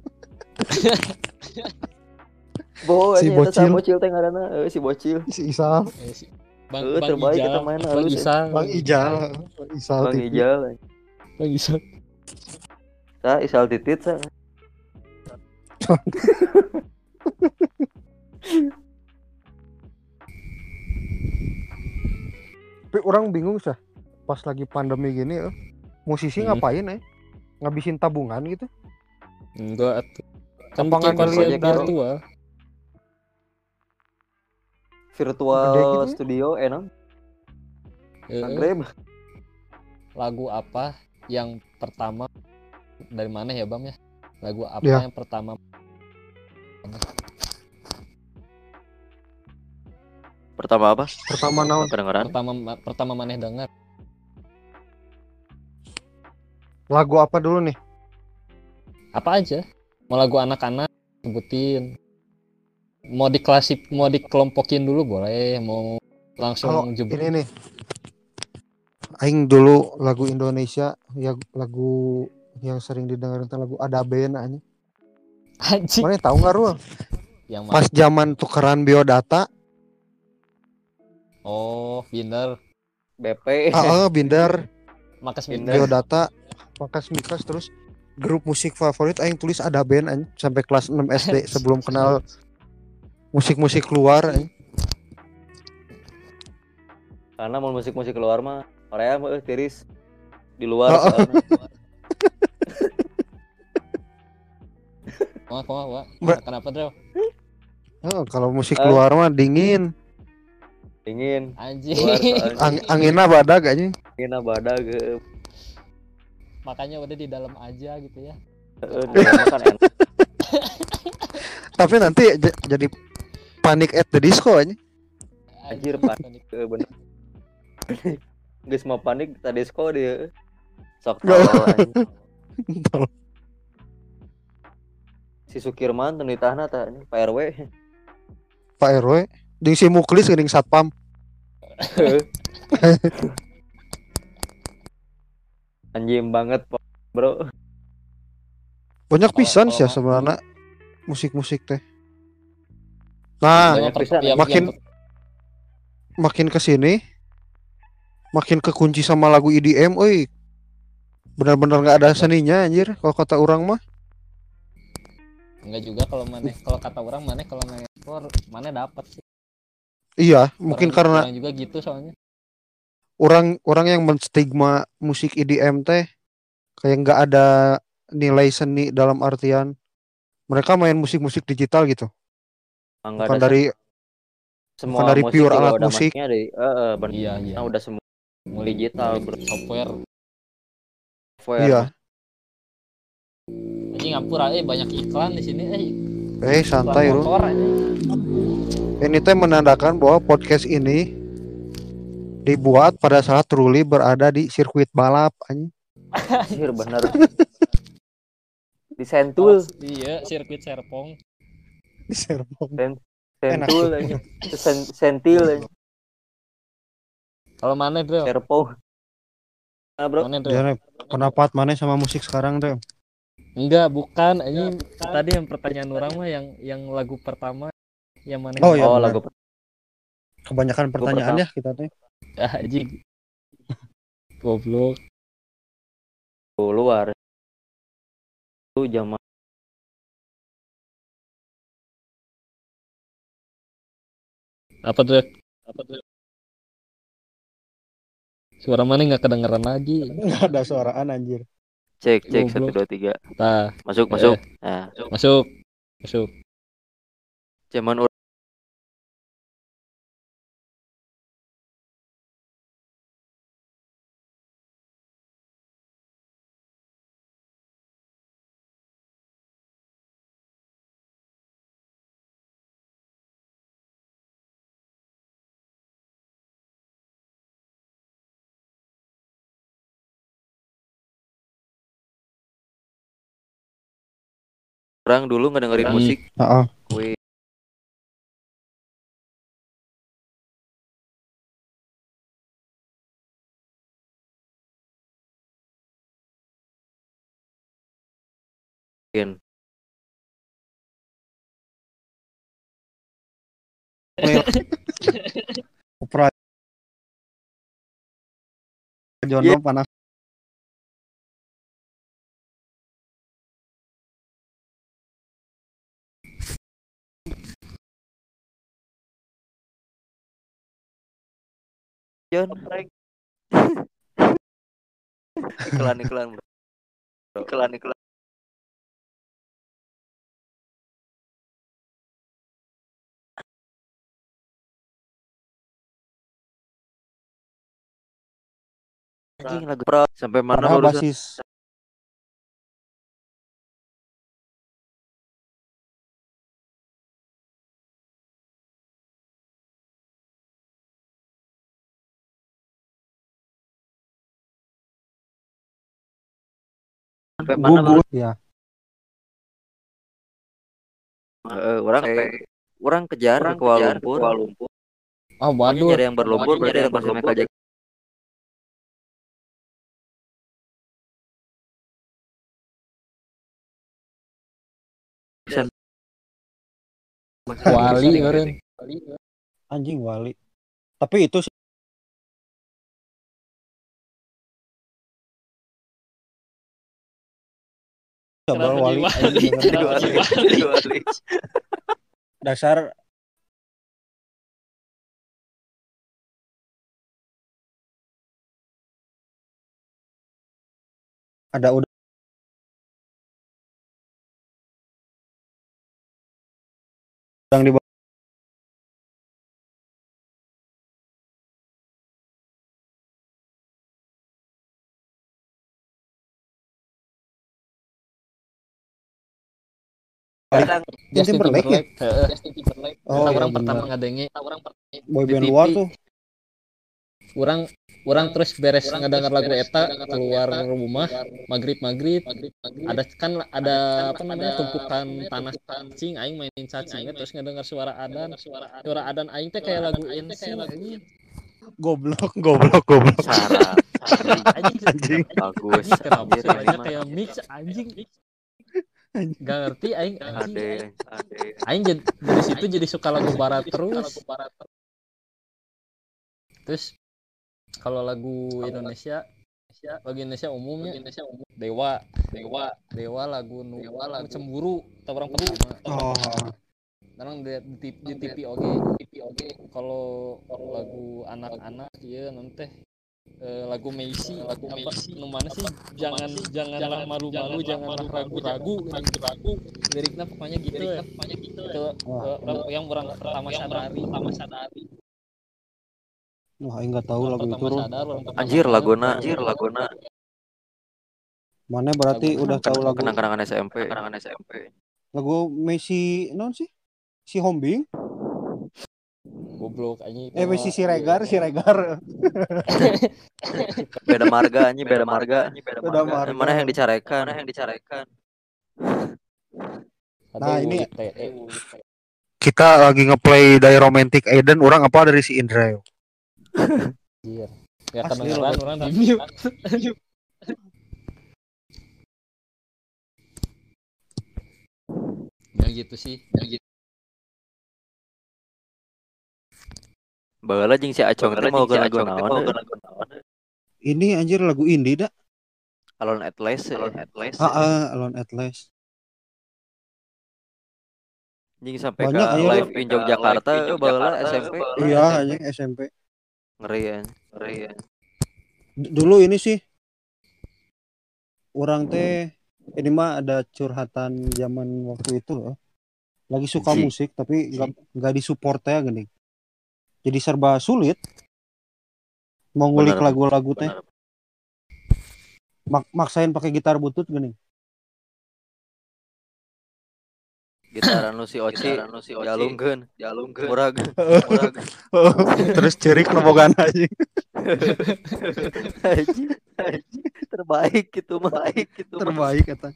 Bo, Si si bocil. bocil. bocil teh ngaranna, eh, si bocil. Si Isal, Eh, si- Bang, Eh, Bang terbaik Ijal, kita main Bang halus, ya. Isal, Bang Ijal, Bang Isal Bang. Ijal. Bang Isal. Sa isal titit sa. Tapi orang bingung sih pas lagi pandemi gini eh, musisi Hmm. ngapain eh? Ngabisin tabungan gitu. Enggak. Kan ngeliat gitu? virtual. Virtual gitu ya? studio enak. Heeh. Grab. lagu apa yang pertama dari mana ya Bam ya? Lagu apa Ya. yang pertama Pertama apa? Pertama naon? Kedengeran? pertama pertama maneh dengar? Lagu apa dulu nih? Apa aja? Mau lagu anak-anak sebutin. Mau diklasik mau dikelompokin dulu boleh, mau langsung Kalau jebur. ini nih. Aing dulu lagu Indonesia ya lagu yang sering didengarin teh lagu ada band aja. Anjing. Mana tahu nggak Rul? Yang mana? Pas zaman tukeran biodata, Oh, Binder, BP. ah, ah, binder Makas Binder. Binder. biodata, makas mikas terus grup musik favorit aing tulis ada band aja sampai kelas 6 SD sebelum kenal musik-musik luar aja. Karena mau musik-musik keluar mah Korea mah eh, tiris di luar Oh, Wah, wah, wah. Mbak. Kenapa, Drew? Oh, kalau musik Eh. luar mah dingin, dingin Anjing. Ang anginnya badag aja. badak ge Makanya udah di dalam aja gitu ya. Kan. Tapi nanti jadi panik at the disco aja. Anjir, panik. Eh, bener Geus mau panik tadi disco dia sok tolol, anjing. si Sukirman teu ditahna tah anjing, Pak RW Pak RW, jeung si Muklis geuning satpam. anjing banget po- bro Banyak pisan sih ya sebenarnya musik-musik teh. Nah, Makin- yang- makin ke sini makin kekunci sama lagu EDM, euy. Benar-benar nggak ada seninya anjir kalau kata orang mah. Enggak juga kalau mana kalau kata orang mana kalau main ekspor mana dapat sih. Iya, mungkin Orang- karena orang juga gitu soalnya. orang orang yang menstigma musik EDM teh kayak nggak ada nilai seni dalam artian mereka main musik-musik digital gitu, Enggak bukan ada dari semua dari musik pure juga alat udah musik. dari eh eh, bener. Iya, iya. Nah, udah semua Mulai digital, software. software. iya. Anjing ngampura eh banyak iklan di sini eh. Eh santai motor anjing. Ini teh menandakan bahwa podcast ini dibuat pada saat Ruli berada di sirkuit balap anjing. Anjir bener. di Sentul, Iya, sirkuit Serpong. Di Serpong. Sentul anjing. Sen- Sentil anjing. Kalau mana, Bro? Serpong. Nah, bro, Mana, Bro? Jadi pendapat mana sama musik sekarang teh? Enggak, bukan. Ini tadi yang pertanyaan orang mah yang yang lagu pertama yang mana? Oh, iya, oh lagu Kebanyakan pertanyaan ya kita teh. Ah, anjing. Goblok. luar. Itu zaman Apa tuh? Apa tuh? Suara mana nggak kedengeran lagi? Enggak ada suaraan anjir. Cek cek satu dua tiga Nah, masuk Eh. masuk. Nah, masuk. Masuk. zaman orang dulu ngedengerin Hmm. musik. Heeh. Wih, Mungkin. Opera Jono Iya. Panas Jon. iklan iklan bro. Iklan iklan. Anjing lagu pro sampai mana Padahal barusan? basis Sampai mana gugur ya. Heeh, orang orang kejar ke Kuala Lumpur. Oh, Pokoknya waduh. nyari yang berlumpur berarti ada pas Michael Jackson. Wali keren. Anjing wali. Tapi itu coba wali. anjing Jadi bener. wali, jadi wali. dasar. Ada udah. Yang di Justin Timberlake ya? Timberlake. Heeh. Oh, Kita iya. orang bener. pertama ngadengi boyband di luar TV. tuh. Orang orang terus beres ngedenger lagu eta keluar rumah maghrib maghrib. Ada kan ada apa namanya tumpukan tanah cacing aing mainin cacing terus ngedenger suara adan. suara adan. Aing teh kayak lagu anjing goblok goblok goblok. Anjing. Anjing Bagus. anjing kayak mix anjing? Anjing. Gak ngerti aing Ade, ade. aing jadi dari situ jadi suka lagu barat terus. terus. Kalau lagu Indonesia lagu Indonesia umumnya Dewa. Dewa. Dewa lagu nu lagu cemburu orang pertama oh. Sekarang di, di, di TV oke TV oke kalau lagu anak-anak ya nanti eh, lagu Messi lagu Messi nu mana sih? Jangan janganlah malu-malu janganlah ragu-ragu ragu liriknya pokoknya gitu ya. Pokoknya gitu itu Wah. eh, yang orang pertama sadari. pertama sadari. Wah aing nggak tahu lagu itu Anjir laguna, anjir laguna. mana berarti Lagu- udah tahu lagu? Kenang-kenangan SMP. Kenangan SMP. lagu Messi non sih? Si Hombing goblok anjing eh si Regar si Regar Beda marga anjing, beda marga. Beda marga. Mana yang dicarekan? Mana yang dicarekan? Nah, ini- kita lagi ngeplay dari Romantic Eden orang apa dari si Indra yo? Anjir. Ya kedengeran orang ya gitu sih. Ya gitu. Baheula jeung si Acong teh mau naon? ini anjir lagu indie dah Alone at Last. Alone at Last. ah, ah, Alone at Last Anjing sampai ke live in Yogyakarta baheula SMP. iya anjing SMP Ngeri ya. Ngeri ya. Dulu ini sih orang teh ini mah ada curhatan zaman waktu itu loh lagi suka Ji. musik tapi nggak nggak disupport ya gini jadi serba sulit mau ngulik lagu-lagu teh mak- maksain pakai gitar butut gini Gitar anu si Oci, si Oci. Jalungkeun, jalungkeun. Murag. Murag. terus cerik nomogan aja Anjing. Terbaik gitu mah. Baik gitu mah. terbaik eta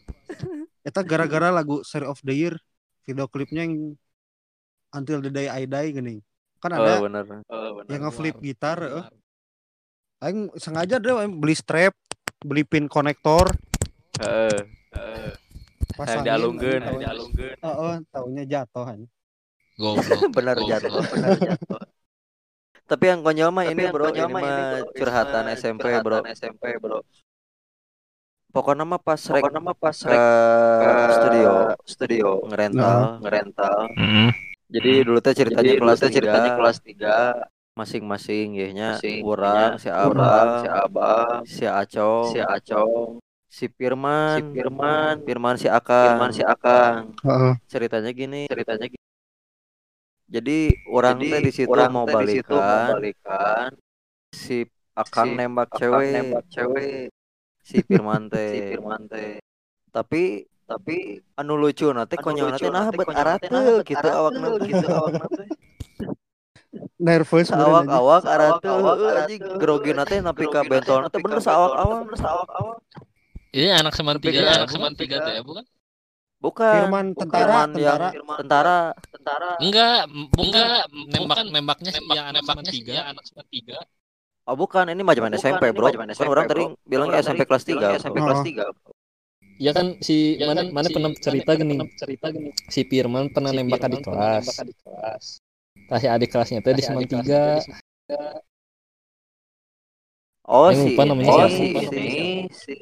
eta gara-gara lagu Story of the Year video klipnya yang Until the Day I Die gini kan Oh, ada bener. yang ngeflip gitar eh. Aing sengaja deh beli strap beli pin konektor Heeh. pasangin Yang dialungkeun, dialungkeun. Heeh, taunya jatuh aing. Goblok. Bener Goblok. jatuh, bener jatuh. Tapi yang konyol mah ini bro, ini mah curhatan SMP bro. SMP bro. Pokoknya mah pas rek mah pas rek studio studio ngerental ngerental. Mm. Jadi dulu teh ceritanya kelas ceritanya kelas 3 masing-masing ya nya nya, si Abah si Abah, si Acong si Acong, si Firman si Firman, Firman si Akang. Firman si Akang. Heeh. ceritanya gini. Ceritanya gini. jadi orang Jadi, teh di situ orang mau teh di situ mau balikan. balikan, si Akang si nembak Akang cewek. nembak cewek, si Firman si teh. Firman teh. tapi Tapi anu lucu nanti anu konyol nanti nah nanti bet nanti nah bet gitu arate awak nanti gitu awakna teh. Nervous awak awak heueuh, arate, anjing grogi nanti napi ka Grogi bentol nanti nanti bener bentol, awak bener saawak-awak. Ini anak semantiga, anak semantiga teh ya, bukan? bukan Firman tentara, Firman yang tentara. Firman tentara tentara. Enggak, Enggak, nembak bukan. nembaknya Nembak- yang anak nembaknya si anak semantiga. oh bukan ini mah zaman SMP ini bro mah zaman kan SMP, orang tadi bilangnya Orang SMP kelas bilangnya 3 SMP kelas 3. Ya kan si Ya mana kan mana si- pernah cerita gini. cerita gini. Si Firman pernah Si nembak Firman adik pernah kelas. nembak adik kelas. Tah si adik kelasnya teh di Tah si semen adik kelasnya tiga. Semen oh si lupa namanya Oh siapa? si si ini si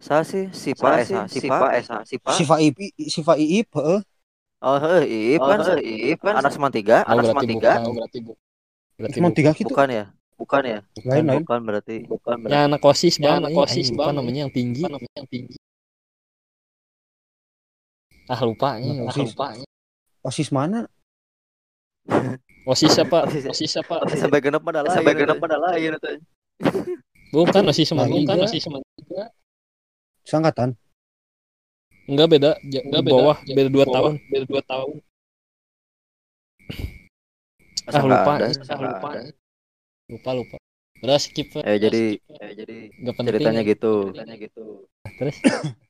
sa si si Siapa pa esa si Si pa Pa Esa, si Pa. Sifa Iip, Sifa Iip, heeh. oh heuh Iip Oh, kan heuh, Iip kan anak seman tiga Oh, anak seman tiga. bukan. Oh, berarti bu- Berarti Cuma bukan. tiga gitu. bukan ya bukan ya? Lain lain. bukan berarti Bukan berarti. Ya anak kosis Ya, bang, anak Aing- kosis, Bang. namanya yang tinggi. Namanya yang tinggi? Ah lupa Aing, Anak lupa. Lupa. Osis mana? Osis apa? Osis- Osis apa? sampai genep pada lain Sampai itu. genep pada lain itu. Bukan osis tiga. Bukan masih semen tiga. Sangkatan. Enggak beda, Enggak beda. bawah beda dua tahun. Beda dua tahun. Ah, lupa. Masa lupa. Lupa lupa. Udah skip. eh jadi Ya, jadi Enggak penting. ceritanya gitu ceritanya gitu. Terus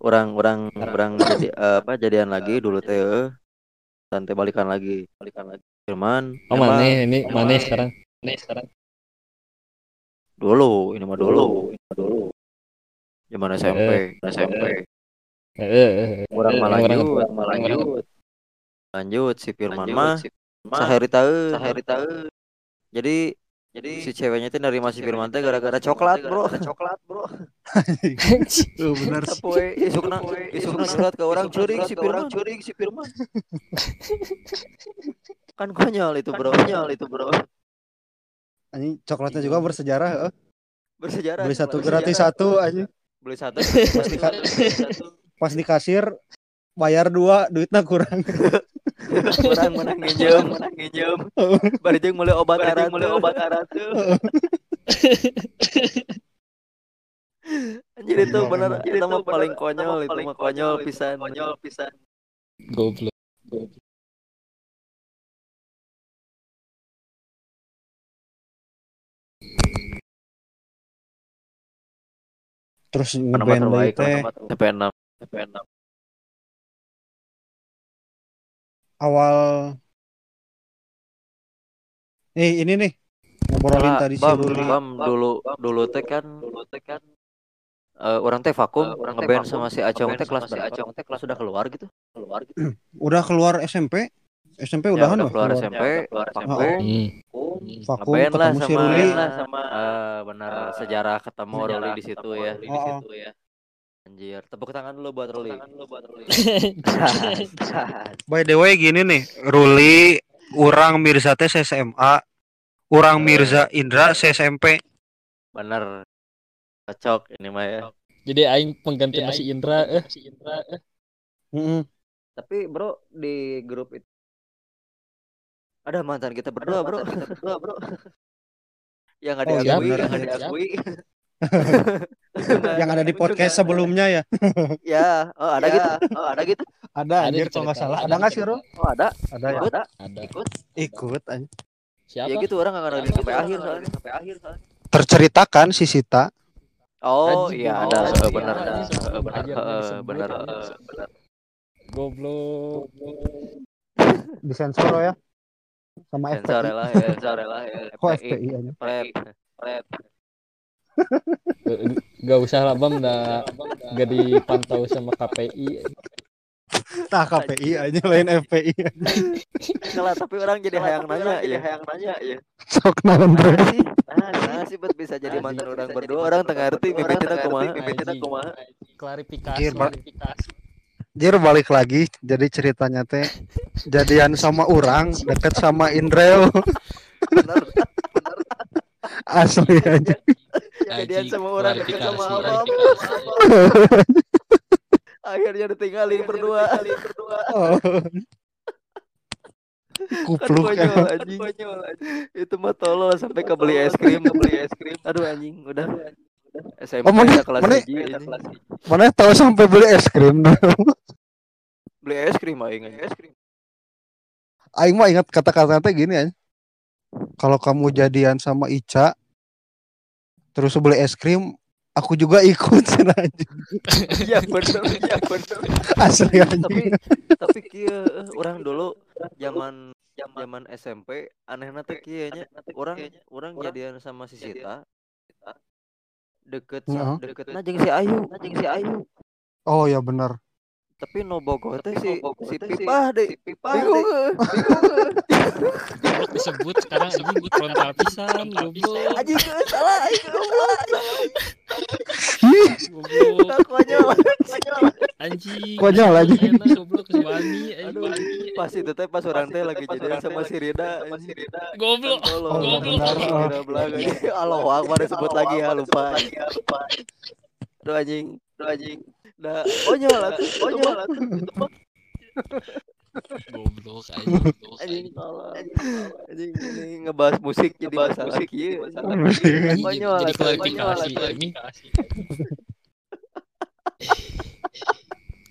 orang orang orang jadi eh, apa jadian lagi dulu teh eh. santai balikan lagi Balikan lagi. Firman Oh emang mana ini mana sekarang? Nih sekarang dulu ini mah dulu dulu. Dulu. zaman SMP SMP. Eh, eh, eh. orang Eh, malah lanjut malah lanjut. lanjut si Firman mah sehari tahu Sehari tahu. jadi Jadi si ceweknya itu nerima si Firman teh gara-gara coklat bro Coklat, Bro. Oh, benar sih. Sapoe isukna isukna surat ke orang curi si Firman curi si Firman. kan konyol itu bro Konyol itu, Bro. Anjing coklatnya juga bersejarah, heeh. bersejarah Beli satu gratis satu anjing. beli satu Pas di, pas di kasir bayar dua, duitnya kurang. orang menang ngejem menang ngejem baru jeng mulai obat arah mulai obat arah tuh. Anjir itu benar itu mah paling konyol itu mah konyol pisan. konyol pisan. Goblok. Terus ngeband teh? TP6 TP6 awal Eh ini nih ngobrolin Salah, tadi si bam, Ruli. bam dulu dulu teh kan Dulu teh kan eh, orang teh vakum Eh, orang ngeband sama si Acong teh kelas sama si berapa? Acong teh kelas sudah keluar gitu. keluar gitu. Udah keluar SMP? SMP Ya, udahan udah keluar keluar. SMP, Ya, udah keluar vakum, SMP. Hmm. Vakum. Ngeband lah ketemu si sama Ruli. lah sama eh, benar eh, sejarah ketemu sejarah Ruli di situ ketemu ya. Ruli Oh, di oh. situ ya. Anjir, tepuk tangan dulu buat Ruli. Tangan lu buat Ruli. By the way gini nih, Ruli Urang Mirza teh SMA, Urang Eh. Mirza Indra SMP. Bener. Cocok ini mah ya. Jadi aing pengganti aing Indra eh Si Indra eh. Heeh. Tapi bro di grup itu ada mantan kita berdua bro Mantan kita berdua, Bro. yang nggak Oh, iya, diakui yang ada diakui. Yang ada di podcast sebelumnya ya. ya oh ada Ya, gitu Oh, ada gitu. Ada Ada anjir kalau nggak salah. Ada nggak sih, Ro? oh ada Ada ya. Oh, ada. ada. Ikut. Ikut anjing. Siapa? ya gitu orang nggak ngenalin sampai akhir soalnya Sampai akhir soalnya. Terceritakan si Sita. oh iya oh, ada iya, eh, ada. bener Eh, benar. Goblok. Disensor ya. Sama sensor FPI. lah ya Sensor lah ya. Kok FPI. FPI anjing? Rep. Gak usah lah bam dah gak dipantau sama KPI. Tah KPI aja lain FPI. Salah, tapi orang jadi hayang nanya ya hayang nanya ya. Sok naon, Bre. Nah, sih Nah, nah sih bet bisa jadi mantan orang berdua orang tengah tengah aku mah arti mibetin Anjing. kumaha. Klarifikasi. Jir balik lagi jadi ceritanya teh jadian sama orang deket sama Indrel bener Asli aja. Jadian Anjing, sama orang deket sama abang akhirnya ditinggalin berdua Oh. kan Kupluk konyol ya. anjing itu mah tolol sampai ke beli es krim beli es krim aduh anjing udah SMP Oh, mana- kelas mana- anjing. Mana tahu sampai beli es krim. beli es krim aing anjing. es krim Aing mah ingat kata-kata gini ya. Kalau kamu jadian sama Ica terus beli es krim, aku juga ikut anjing. iya bener iya bener Asli tapi anjing. tapi kia orang dulu zaman zaman SMP anehna teh kieu nya orang orang jadian sama si Sita deket sa- deketna jeung si Ayu jeung si Ayu Oh ya benar. tapi no bogoh teh si si Pipah deh bingung eh. Goblok disebut sekarang anjing frontal pisan goblok. anjing eh, salah aing goblok Goblok konyol anjing. Konyol, anjing. Enak, Goblok suami aduh anjing. pas itu teh pas orang teh lagi jadian sama si Rida anjing. Goblok. Kan. Oh, iya. Rida Belaga. Allahu Akbar disebut lagi ya lupa Aduh anjing Aduh anjing Nah, konyol atuh, konyol atuh. Goblok anjing. anjing ini ngebahas musik jadi kieu. Anjing, Konyol Jadi klarifikasi anjing.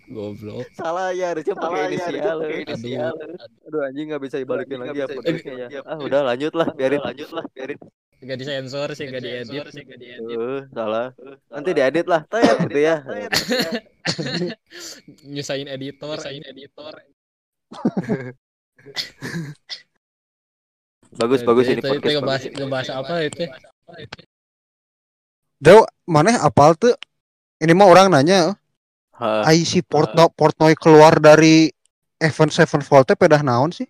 Goblok. Salah ya harusnya pakai inisial. Aduh. Aduh anjing nggak bisa dibalikin lagi ya podcastnya ya. Ah udah lanjut lah, biarin lanjut lah, biarin. Gak disensor sih, gak diedit. Uh, salah. Nanti diedit lah, tet gitu ya. Nyusahin editor, nyusahin editor. Bagus bagus ini Itu itu podcast. ngebahas ngebahas apa itu? Dew, mana apal tuh? Ini mah orang nanya, ai si Portno Portnoy keluar dari Event Sevenfold teh pedah naon sih?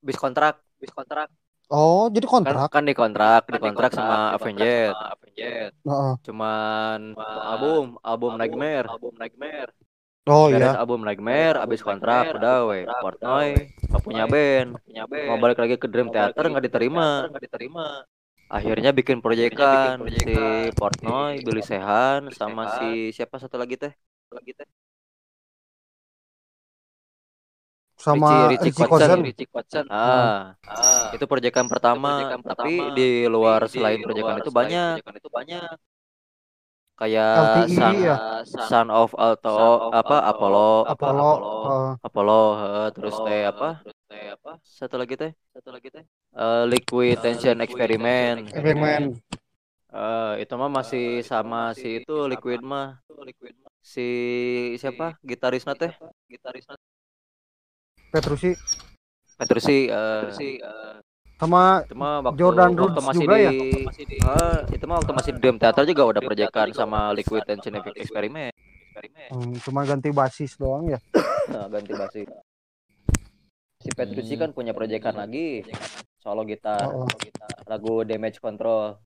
bis kontrak, bis kontrak. Oh, jadi Kan, kontrak. kan di kontrak, di kontrak sama Avenged. Heeh. Cuman album, album Nightmare. Album Nightmare. Oh Beres iya. album Nightmare, abis kontrak udah we. Portnoy nggak punya band, mau balik lagi ke Dream Theater nggak diterima. Akhirnya bikin proyekan si Portnoy, Billy Sehan, sama si siapa satu lagi teh? Sama Richie, Richie Kotzen. Kotzen. Ah, itu proyekan pertama, tapi di luar selain proyekan itu banyak. Kayak LTI Sun, ya? Son of Alto, apa Apollo, Apollo. heeh. Apollo, heeh, terus teh apa? Satu lagi teh, satu lagi teh. Eh, Liquid Tension Experiment. Eksperimen. Eh, itu mah masih sama si itu Liquid mah. Si siapa? Gitarisnya teh? Petrusi Petrusi eh sama itu mah waktu, Jordan waktu Rhodes masih juga di ya? Eh, itu mah waktu masih di Dream Theater juga udah proyekan sama Liquid Tension Experiment. hmm, cuma ganti basis doang ya. Nah, ganti basis. Si Petrucci kan punya proyekan lagi solo gitar, Oh, oh. lagu Damage Control.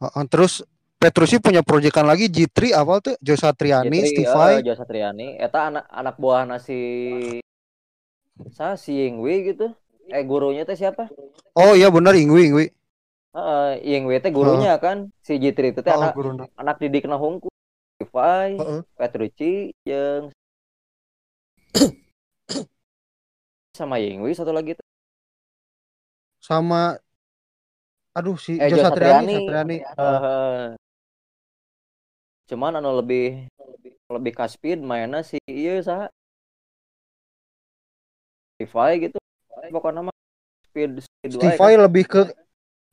Heeh, terus Petrusi punya proyekan lagi G3 apa tuh? Jo Satriani, Jitri, Stify. eh, Jo Satriani, eta anak anak buah nasi sa si Yingwi gitu. Eh gurunya teh siapa? Oh iya benar Ingwi Ingwi. Heeh, Yingwi teh gurunya kan. Si Jitri itu teh Oh, anak guruna. anak didik na hungku. Stify, Heeh. Petrucci jeung sama Yingwi satu lagi teh. Sama aduh si Eh, Jo Satriani, Satriani. Satriani. Heeh. Cuman anu lebih lebih ka speed mainnya si ieu saha? Stify gitu. Pokoknya mah speed speed wae Stify kan. lebih ke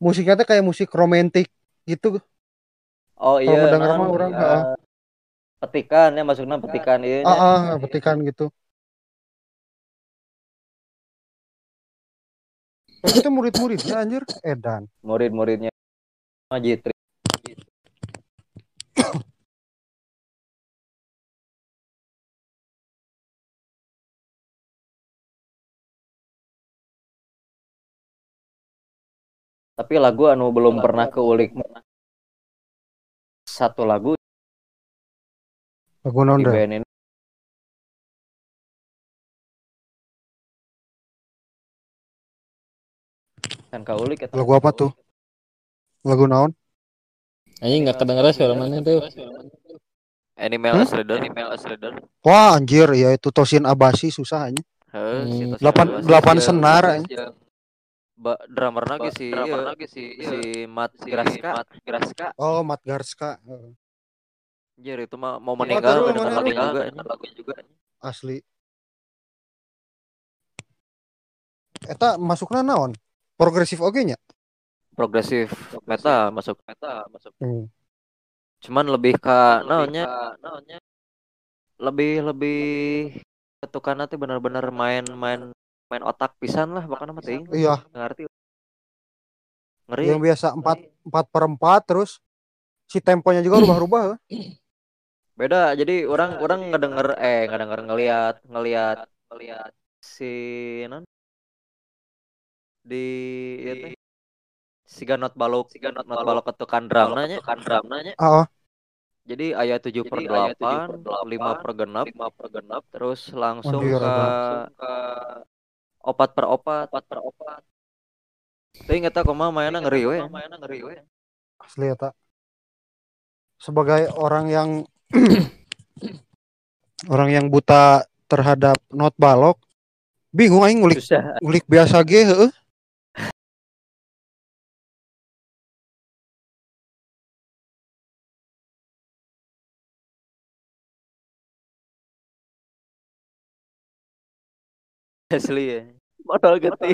musiknya tuh kayak musik romantis gitu. Oh Kalau iya, mendengar naon, mah orang, eh, heeh. petikan ya maksudnya petikan iya nya. Ah, ah, petikan gitu. Itu murid-muridnya anjir Edan. murid-muridnya Majitri. Tapi lagu anu belum pernah keulik satu lagu Lagu band ini Kan kaulik eta. Lagu apa tuh? Lagu naon? Anjing nggak kedengeran suara mana tuh. Animal Hmm? as Animal as. Wah anjir ya itu Tosin Abasi susah aja. Hmm. Delapan- delapan jeung- senar, jeung Ba, drummer lagi si drummer ieu, lagi si si Matt Graska. Mat Graska. Oh Mat Garska Heeh. Anjir itu mah mau terus meninggal mendengar lu? lagu juga. Juga. asli. Eta masukna naon? Progresif oge nya? Progresif metal masuk. Meta masuk. Hmm. Cuman lebih ke Lebih naonnya naonnya lebih lebih ketukanna teh benar-benar main-main main otak pisan lah bahkan mah teuing. Iya, Ngerti. Ngeri. yang biasa 4 4 per 4 terus si temponya juga rubah-rubah. heuh. Beda. Jadi orang orang ngedenger eh ngedenger ngelihat ngelihat melihat si non di ieu teh siga not balok Siga not not balok balok ketukan drum nanya kan drumnya Heeh. jadi ayat 7 per Jadi aya 8 7 per 5 per genep lima per genep terus langsung ke ada. ke opat per opat opat per opat. tapi nggak tahu kumaha mainnya ngeri we Mainnya ngeri we. Asli eta. Sebagai orang yang orang yang buta terhadap not balok bingung aing ngulik susah ngulik biasa ge heeh. asli ya modal gede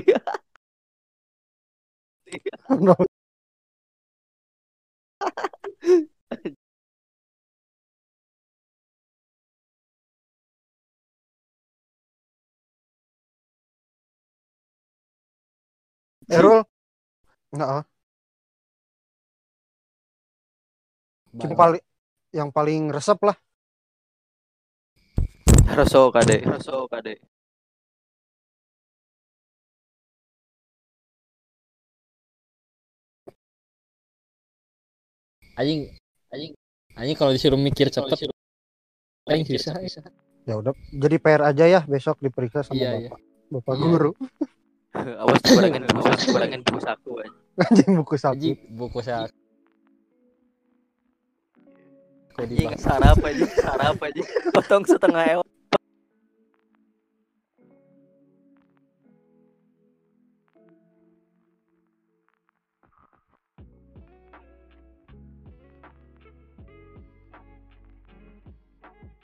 Erul. Heeh. Yang paling yang paling resep lah. Reso kade Raso kade. Anjing anjing anjing kalau disuruh mikir cepet paling susah. Ya udah jadi PR aja ya besok diperiksa sama Iya, iya. Bapak. Bapak Iya. guru. awas dikurangin Buku saku, kurangin buku saku. anjing. Buku saku. Anjing buku saya. Kok dibahas? sarap aja sarap aja potong setengah ewa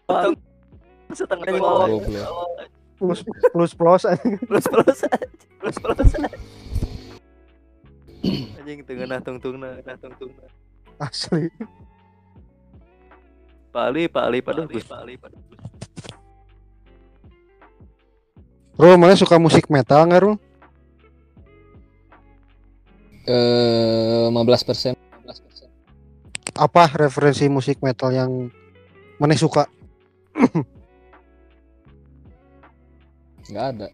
potong setengah Goblok. Plus plus plus plus plus aja plus plus aja anjing tengah nah tung nah nah tung nah asli. pali pali paduh Pali, Gus. pali, pali. Rul mana suka musik metal nggak Rul? Eh 15 persen. Apa referensi musik metal yang mana suka? Enggak ada.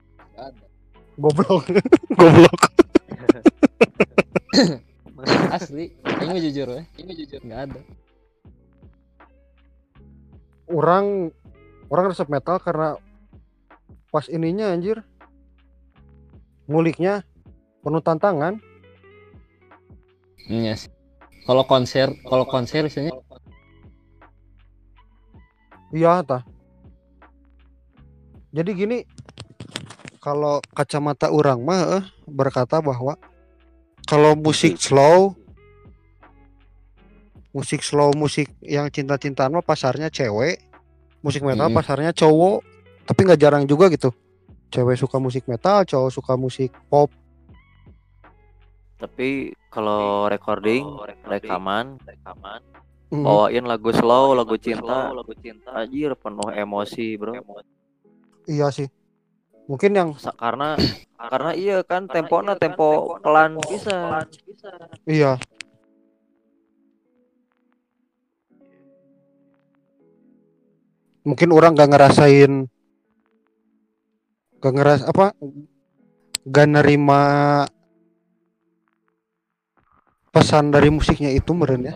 Goblok. Goblok. Asli. Ini jujur ya. Ini jujur. Enggak ada. Orang orang resep metal karena pas ininya anjir. Nguliknya penuh tantangan. Iya sih. Kalau konser, kalau konser biasanya Iya tah. Jadi gini, kalau kacamata orang mah eh, berkata bahwa kalau musik slow, musik slow, musik yang cinta-cintaan mah pasarnya cewek, musik metal Mm-mm. pasarnya cowok, tapi nggak jarang juga gitu. Cewek suka musik metal, cowok suka musik pop. tapi kalau recording Kalau recording, rekaman rekaman, Mm, bawain lagu slow lagu cinta lagu cinta. anjir penuh emosi bro Iya sih. Mungkin yang Sa- karena karena iya kan Karena tempona iya kan tempo pelan tempo bisa pelan bisa. iya. Mungkin orang gak ngerasain gak ngeras apa gak nerima pesan dari musiknya itu meren ya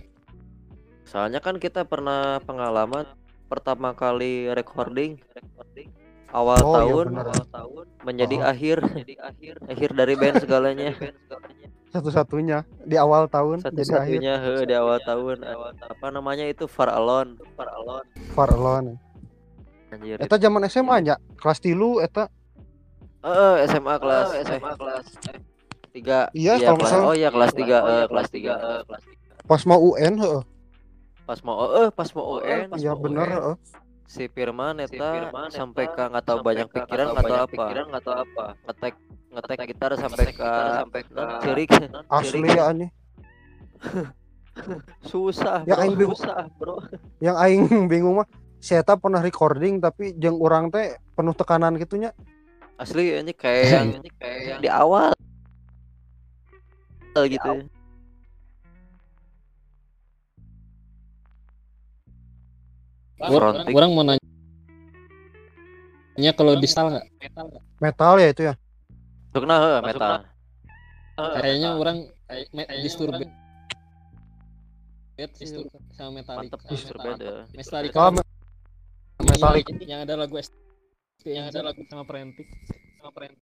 soalnya kan kita pernah pengalaman pertama kali recording Recording awal Oh, iya tahun bener. awal tahun menjadi Oh. akhir. Menjadi akhir akhir dari band segalanya. Satu-satunya di awal tahun jadi akhir. Satu-satunya he, di awal tahun. Apa namanya itu? Far Alone. Far Alone. Far Alone. anjir Eta zaman SMA nya? Kelas tilu eta? Eh, SMA kelas. SMA kelas. Tiga. Iya, kalau nggak kelas, oh iya kelas tiga eh, kelas tiga. Eh, kelas tiga. Pas mau UN heeh. Pas mau eh pas mau UN Iya bener heeh. si Firman Si eta Firman sampai ka nggak tahu banyak pikiran nggak tahu apa. pikiran nggak tahu apa. Ngetek ngetek gitar sampai ke sampai ke cerik. Asli ya aneh. susah Ya, bro. aing bingung. susah bro. Yang aing bingung mah si eta pernah recording tapi jeung urang teh penuh tekanan gitunya. asli ini kayak yang ini kayak yang di awal. Gitu Orang, orang mau nanya kalau di style nggak? Metal ya itu ya. Sukna heuh metal Kayaknya orang me- disturbed sih sama Metallica. mantep disturbed ya Metallica. Me- Metallica. Yang ada lagu yang ada lagu sama Prentik. Sama Prentik.